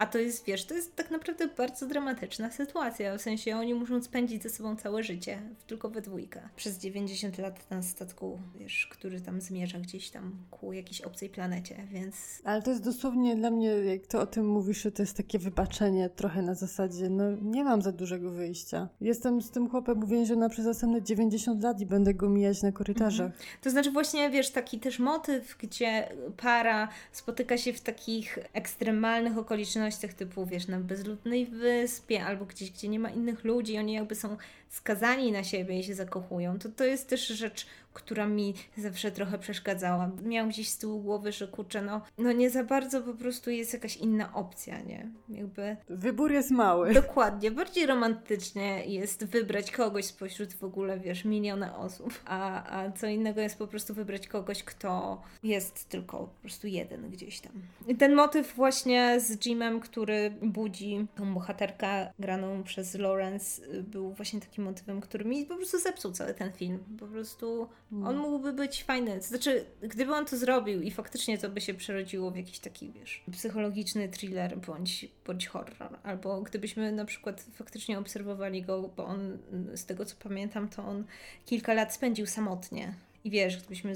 a to jest, wiesz, to jest tak naprawdę bardzo dramatyczna sytuacja. W sensie oni muszą spędzić ze sobą całe życie, tylko we dwójkę. Przez 90 lat na statku, wiesz, który tam zmierza gdzieś tam ku jakiejś obcej planecie, więc... Ale to jest dosłownie dla mnie, jak to o tym mówisz, to jest takie wybaczenie trochę na zasadzie, no nie mam za dużego wyjścia. Jestem z tym chłopem uwięziona przez następne 90 lat i będę go mijać na korytarzach. Mhm. To znaczy właśnie, wiesz, taki też motyw, gdzie para spotyka się w takich ekstremalnych okolicznościach, okolicznościach typu, wiesz, na bezludnej wyspie albo gdzieś, gdzie nie ma innych ludzi, oni jakby są skazani na siebie i się zakochują, to to jest też rzecz, która mi zawsze trochę przeszkadzała. Miałam gdzieś z tyłu głowy, że kurczę, no, no nie za bardzo po prostu jest jakaś inna opcja, nie? Jakby... Wybór jest mały. Dokładnie. Bardziej romantycznie jest wybrać kogoś spośród w ogóle, wiesz, miliona osób, a, a co innego jest po prostu wybrać kogoś, kto jest tylko po prostu jeden gdzieś tam. I ten motyw właśnie z Jimem, który budzi tą bohaterkę graną przez Lawrence, był właśnie taki motywem, który mi po prostu zepsuł cały ten film. Po prostu mm. on mógłby być fajny. Znaczy, gdyby on to zrobił i faktycznie to by się przerodziło w jakiś taki, wiesz, psychologiczny thriller bądź, bądź horror. Albo gdybyśmy na przykład faktycznie obserwowali go, bo on, z tego co pamiętam, to on kilka lat spędził samotnie. I wiesz, gdybyśmy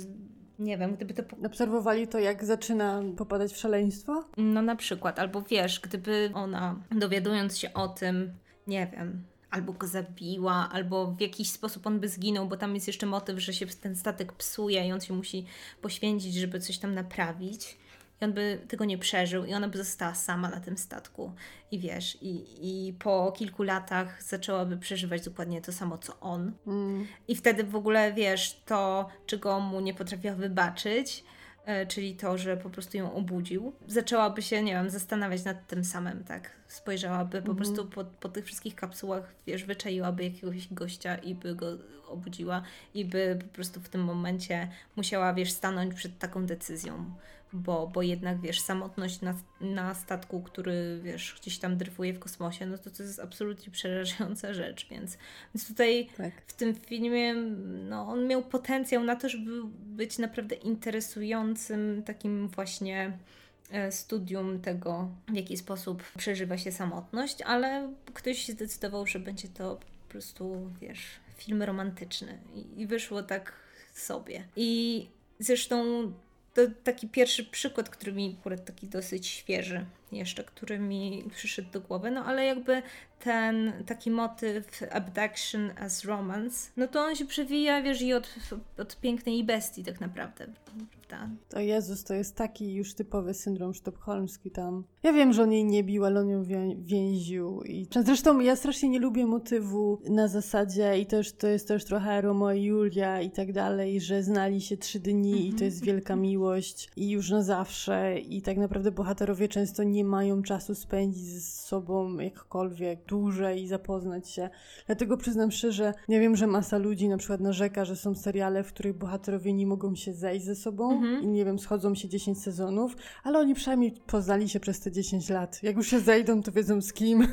nie wiem, gdyby to. Obserwowali to, jak zaczyna popadać w szaleństwo? No na przykład, albo wiesz, gdyby ona, dowiadując się o tym, nie wiem, albo go zabiła, albo w jakiś sposób on by zginął, bo tam jest jeszcze motyw, że się ten statek psuje i on się musi poświęcić, żeby coś tam naprawić. I on by tego nie przeżył, i ona by została sama na tym statku. I wiesz, i, i po kilku latach zaczęłaby przeżywać dokładnie to samo, co on. Mm. I wtedy w ogóle wiesz, to, czego mu nie potrafiła wybaczyć, czyli to, że po prostu ją obudził, zaczęłaby się, nie wiem, zastanawiać nad tym samym, tak? Spojrzałaby po mhm. prostu po, po tych wszystkich kapsułach, wiesz, wyczaiłaby jakiegoś gościa i by go obudziła i by po prostu w tym momencie musiała, wiesz, stanąć przed taką decyzją bo, bo jednak wiesz, samotność na, na statku, który wiesz, gdzieś tam dryfuje w kosmosie, no to to jest absolutnie przerażająca rzecz, więc, więc tutaj tak. w tym filmie no, on miał potencjał na to, żeby być naprawdę interesującym takim właśnie e, studium tego, w jaki sposób przeżywa się samotność, ale ktoś się zdecydował, że będzie to po prostu, wiesz, film romantyczny i, i wyszło tak sobie. I zresztą to taki pierwszy przykład, który mi akurat taki dosyć świeży jeszcze, który mi przyszedł do głowy, no ale jakby ten taki motyw abduction as romance, no to on się przewija, wiesz, i od, od pięknej bestii tak naprawdę, prawda? O Jezus, to jest taki już typowy syndrom sztokholmski tam. Ja wiem, że on jej nie bił, ale on ją więził. I zresztą ja strasznie nie lubię motywu na zasadzie i też to jest też trochę Romeo i Julia i tak dalej, że znali się trzy dni i to jest wielka miłość i już na zawsze i tak naprawdę bohaterowie często nie mają czasu spędzić ze sobą jakkolwiek dłużej i zapoznać się. Dlatego przyznam szczerze, ja wiem, że masa ludzi na przykład narzeka, że są seriale, w których bohaterowie nie mogą się zejść ze sobą mhm. i nie wiem, schodzą się 10 sezonów, ale oni przynajmniej poznali się przez te 10 lat. Jak już się zejdą, to wiedzą z kim.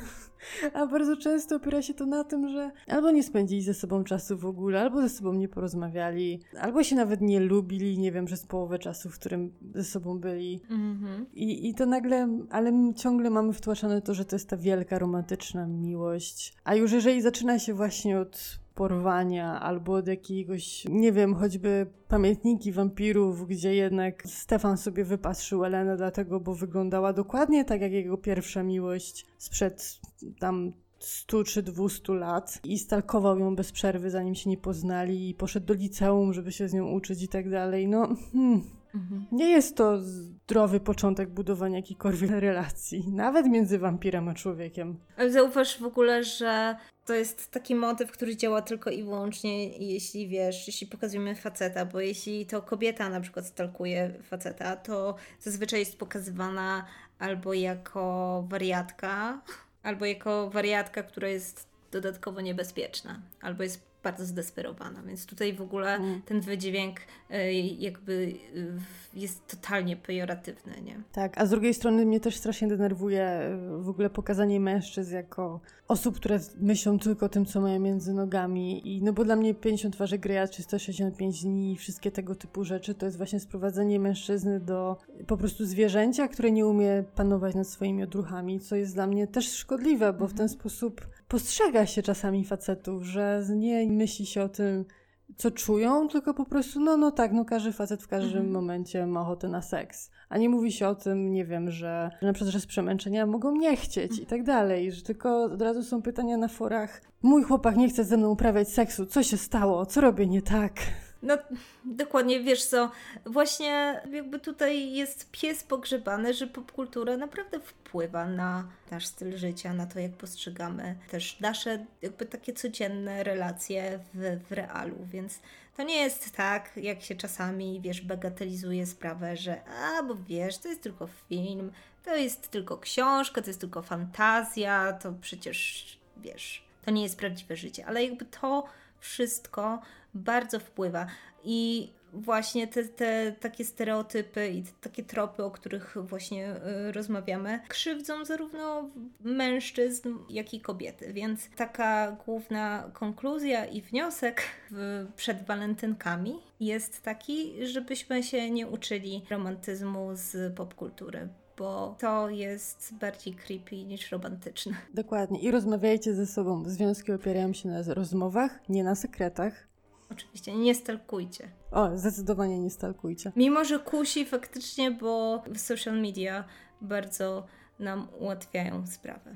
A bardzo często opiera się to na tym, że albo nie spędzili ze sobą czasu w ogóle, albo ze sobą nie porozmawiali, albo się nawet nie lubili, nie wiem, przez połowę czasu, w którym ze sobą byli. Mm-hmm. I, I to nagle, ale ciągle mamy wtłaczane to, że to jest ta wielka romantyczna miłość. A już jeżeli zaczyna się właśnie od porwania albo od jakiegoś, nie wiem, choćby pamiętniki wampirów, gdzie jednak Stefan sobie wypatrzył Elenę dlatego, bo wyglądała dokładnie tak jak jego pierwsza miłość sprzed tam 100 czy 200 lat i stalkował ją bez przerwy, zanim się nie poznali i poszedł do liceum, żeby się z nią uczyć i tak dalej. No, hmm. Mhm. Nie jest to zdrowy początek budowania jakiejkolwiek relacji, nawet między wampirem a człowiekiem. Zauważ w ogóle, że to jest taki motyw, który działa tylko i wyłącznie, jeśli wiesz, jeśli pokazujemy faceta, bo jeśli to kobieta na przykład stalkuje faceta, to zazwyczaj jest pokazywana albo jako wariatka, albo jako wariatka, która jest dodatkowo niebezpieczna, albo jest bardzo zdesperowana, więc tutaj w ogóle mm. ten wydźwięk y, jakby y, jest totalnie pejoratywny, nie? Tak, a z drugiej strony mnie też strasznie denerwuje y, w ogóle pokazanie mężczyzn jako osób, które myślą tylko o tym, co mają między nogami i no bo dla mnie 50 twarzy Greya czy 165 dni i wszystkie tego typu rzeczy to jest właśnie sprowadzenie mężczyzny do po prostu zwierzęcia, które nie umie panować nad swoimi odruchami, co jest dla mnie też szkodliwe, bo w ten mhm. sposób postrzega się czasami facetów, że nie myśli się o tym, co czują, tylko po prostu, no, no tak, no każdy facet w każdym mhm. momencie ma ochotę na seks. A nie mówi się o tym, nie wiem, że, że na przykład, że z przemęczenia mogą nie chcieć i tak dalej, że tylko od razu są pytania na forach. Mój chłopak nie chce ze mną uprawiać seksu, co się stało, co robię nie tak? No, dokładnie, wiesz co, właśnie jakby tutaj jest pies pogrzebany, że popkultura naprawdę wpływa na nasz styl życia, na to, jak postrzegamy też nasze jakby takie codzienne relacje w, w realu, więc to nie jest tak, jak się czasami, wiesz, bagatelizuje sprawę, że a, bo wiesz, to jest tylko film, to jest tylko książka, to jest tylko fantazja, to przecież, wiesz, to nie jest prawdziwe życie, ale jakby to wszystko bardzo wpływa. I właśnie te, te takie stereotypy i te, takie tropy, o których właśnie y, rozmawiamy, krzywdzą zarówno mężczyzn, jak i kobiety. Więc taka główna konkluzja i wniosek w, przed walentynkami jest taki, żebyśmy się nie uczyli romantyzmu z popkultury, bo to jest bardziej creepy niż romantyczne. Dokładnie. I rozmawiajcie ze sobą. Związki opierają się na rozmowach, nie na sekretach. Oczywiście, nie stalkujcie. O, zdecydowanie nie stalkujcie. Mimo, że kusi faktycznie, bo social media bardzo nam ułatwiają sprawę.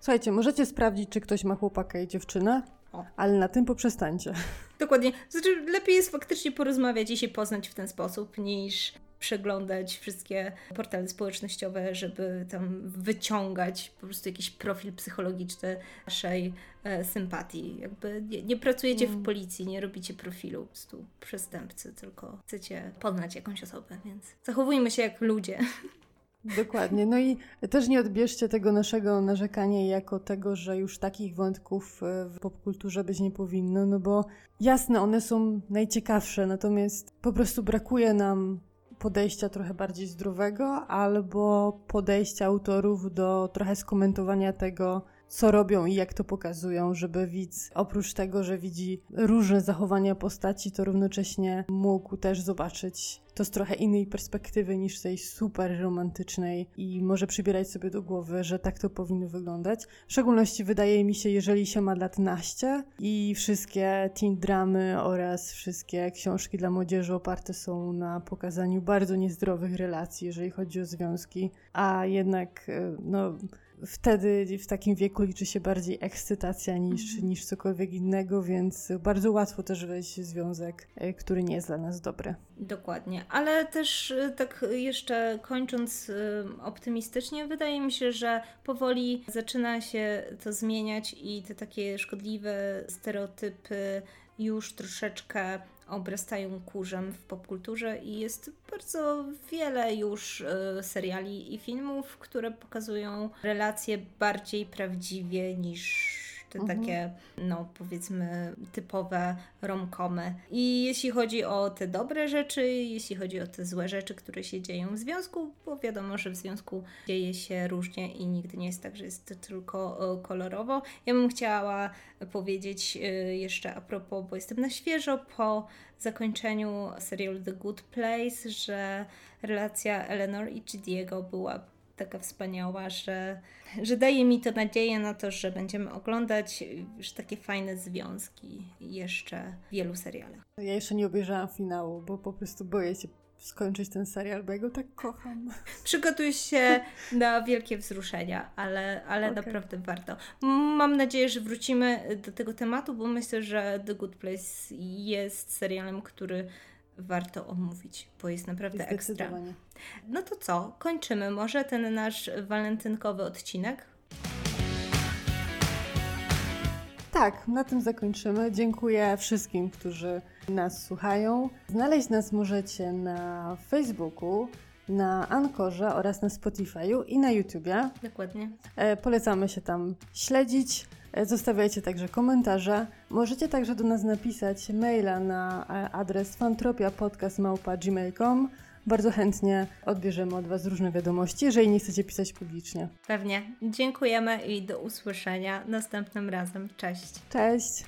Słuchajcie, możecie sprawdzić, czy ktoś ma chłopaka i dziewczynę, o. ale na tym poprzestańcie. Dokładnie. Znaczy, lepiej jest faktycznie porozmawiać i się poznać w ten sposób, niż przeglądać wszystkie portale społecznościowe, żeby tam wyciągać po prostu jakiś profil psychologiczny naszej e, sympatii. Jakby nie, nie pracujecie mm. w policji, nie robicie profilu po prostu przestępcy, tylko chcecie poznać jakąś osobę, więc zachowujmy się jak ludzie. Dokładnie. No i też nie odbierzcie tego naszego narzekania jako tego, że już takich wątków e, w popkulturze być nie powinno, no bo jasne, one są najciekawsze, natomiast po prostu brakuje nam podejścia trochę bardziej zdrowego, albo podejścia autorów do trochę skomentowania tego, co robią i jak to pokazują, żeby widz oprócz tego, że widzi różne zachowania postaci, to równocześnie mógł też zobaczyć to z trochę innej perspektywy niż tej super romantycznej i może przybierać sobie do głowy, że tak to powinno wyglądać. W szczególności wydaje mi się, jeżeli się ma lat naście i wszystkie teen dramy oraz wszystkie książki dla młodzieży oparte są na pokazaniu bardzo niezdrowych relacji, jeżeli chodzi o związki, a jednak e, no wtedy w takim wieku liczy się bardziej ekscytacja niż, mhm. niż cokolwiek innego, więc bardzo łatwo też wejść w związek, e, który nie jest dla nas dobry. Dokładnie, ale też e, tak jeszcze kończąc e, optymistycznie, wydaje mi się, że powoli zaczyna się to zmieniać i te takie szkodliwe stereotypy już troszeczkę obrastają kurzem w popkulturze i jest bardzo wiele już y, seriali i filmów, które pokazują relacje bardziej prawdziwie niż te mhm. takie, no powiedzmy, typowe romkomy. I jeśli chodzi o te dobre rzeczy, jeśli chodzi o te złe rzeczy, które się dzieją w związku, bo wiadomo, że w związku dzieje się różnie i nigdy nie jest tak, że jest to tylko kolorowo. Ja bym chciała powiedzieć e, jeszcze a propos, bo jestem na świeżo po zakończeniu serialu The Good Place, że relacja Eleanor i Chidiego była taka wspaniała, że, że daje mi to nadzieję na to, że będziemy oglądać już takie fajne związki jeszcze w wielu serialach. Ja jeszcze nie obejrzałam finału, bo po prostu boję się skończyć ten serial, bo ja go tak kocham. Przygotuj się na wielkie wzruszenia, ale, ale okay. naprawdę warto. Mam nadzieję, że wrócimy do tego tematu, bo myślę, że The Good Place jest serialem, który warto omówić, bo jest naprawdę ekstra. No to co, kończymy może ten nasz walentynkowy odcinek? Tak, na tym zakończymy. Dziękuję wszystkim, którzy nas słuchają. Znaleźć nas możecie na Facebooku, na Ankorze oraz na Spotify'u i na YouTubie. Dokładnie. E, polecamy się tam śledzić. Zostawiajcie także komentarze. Możecie także do nas napisać maila na e, adres fantropiapodcast.gmail.com. Bardzo chętnie odbierzemy od Was różne wiadomości, jeżeli nie chcecie pisać publicznie. Pewnie. Dziękujemy i do usłyszenia następnym razem. Cześć. Cześć.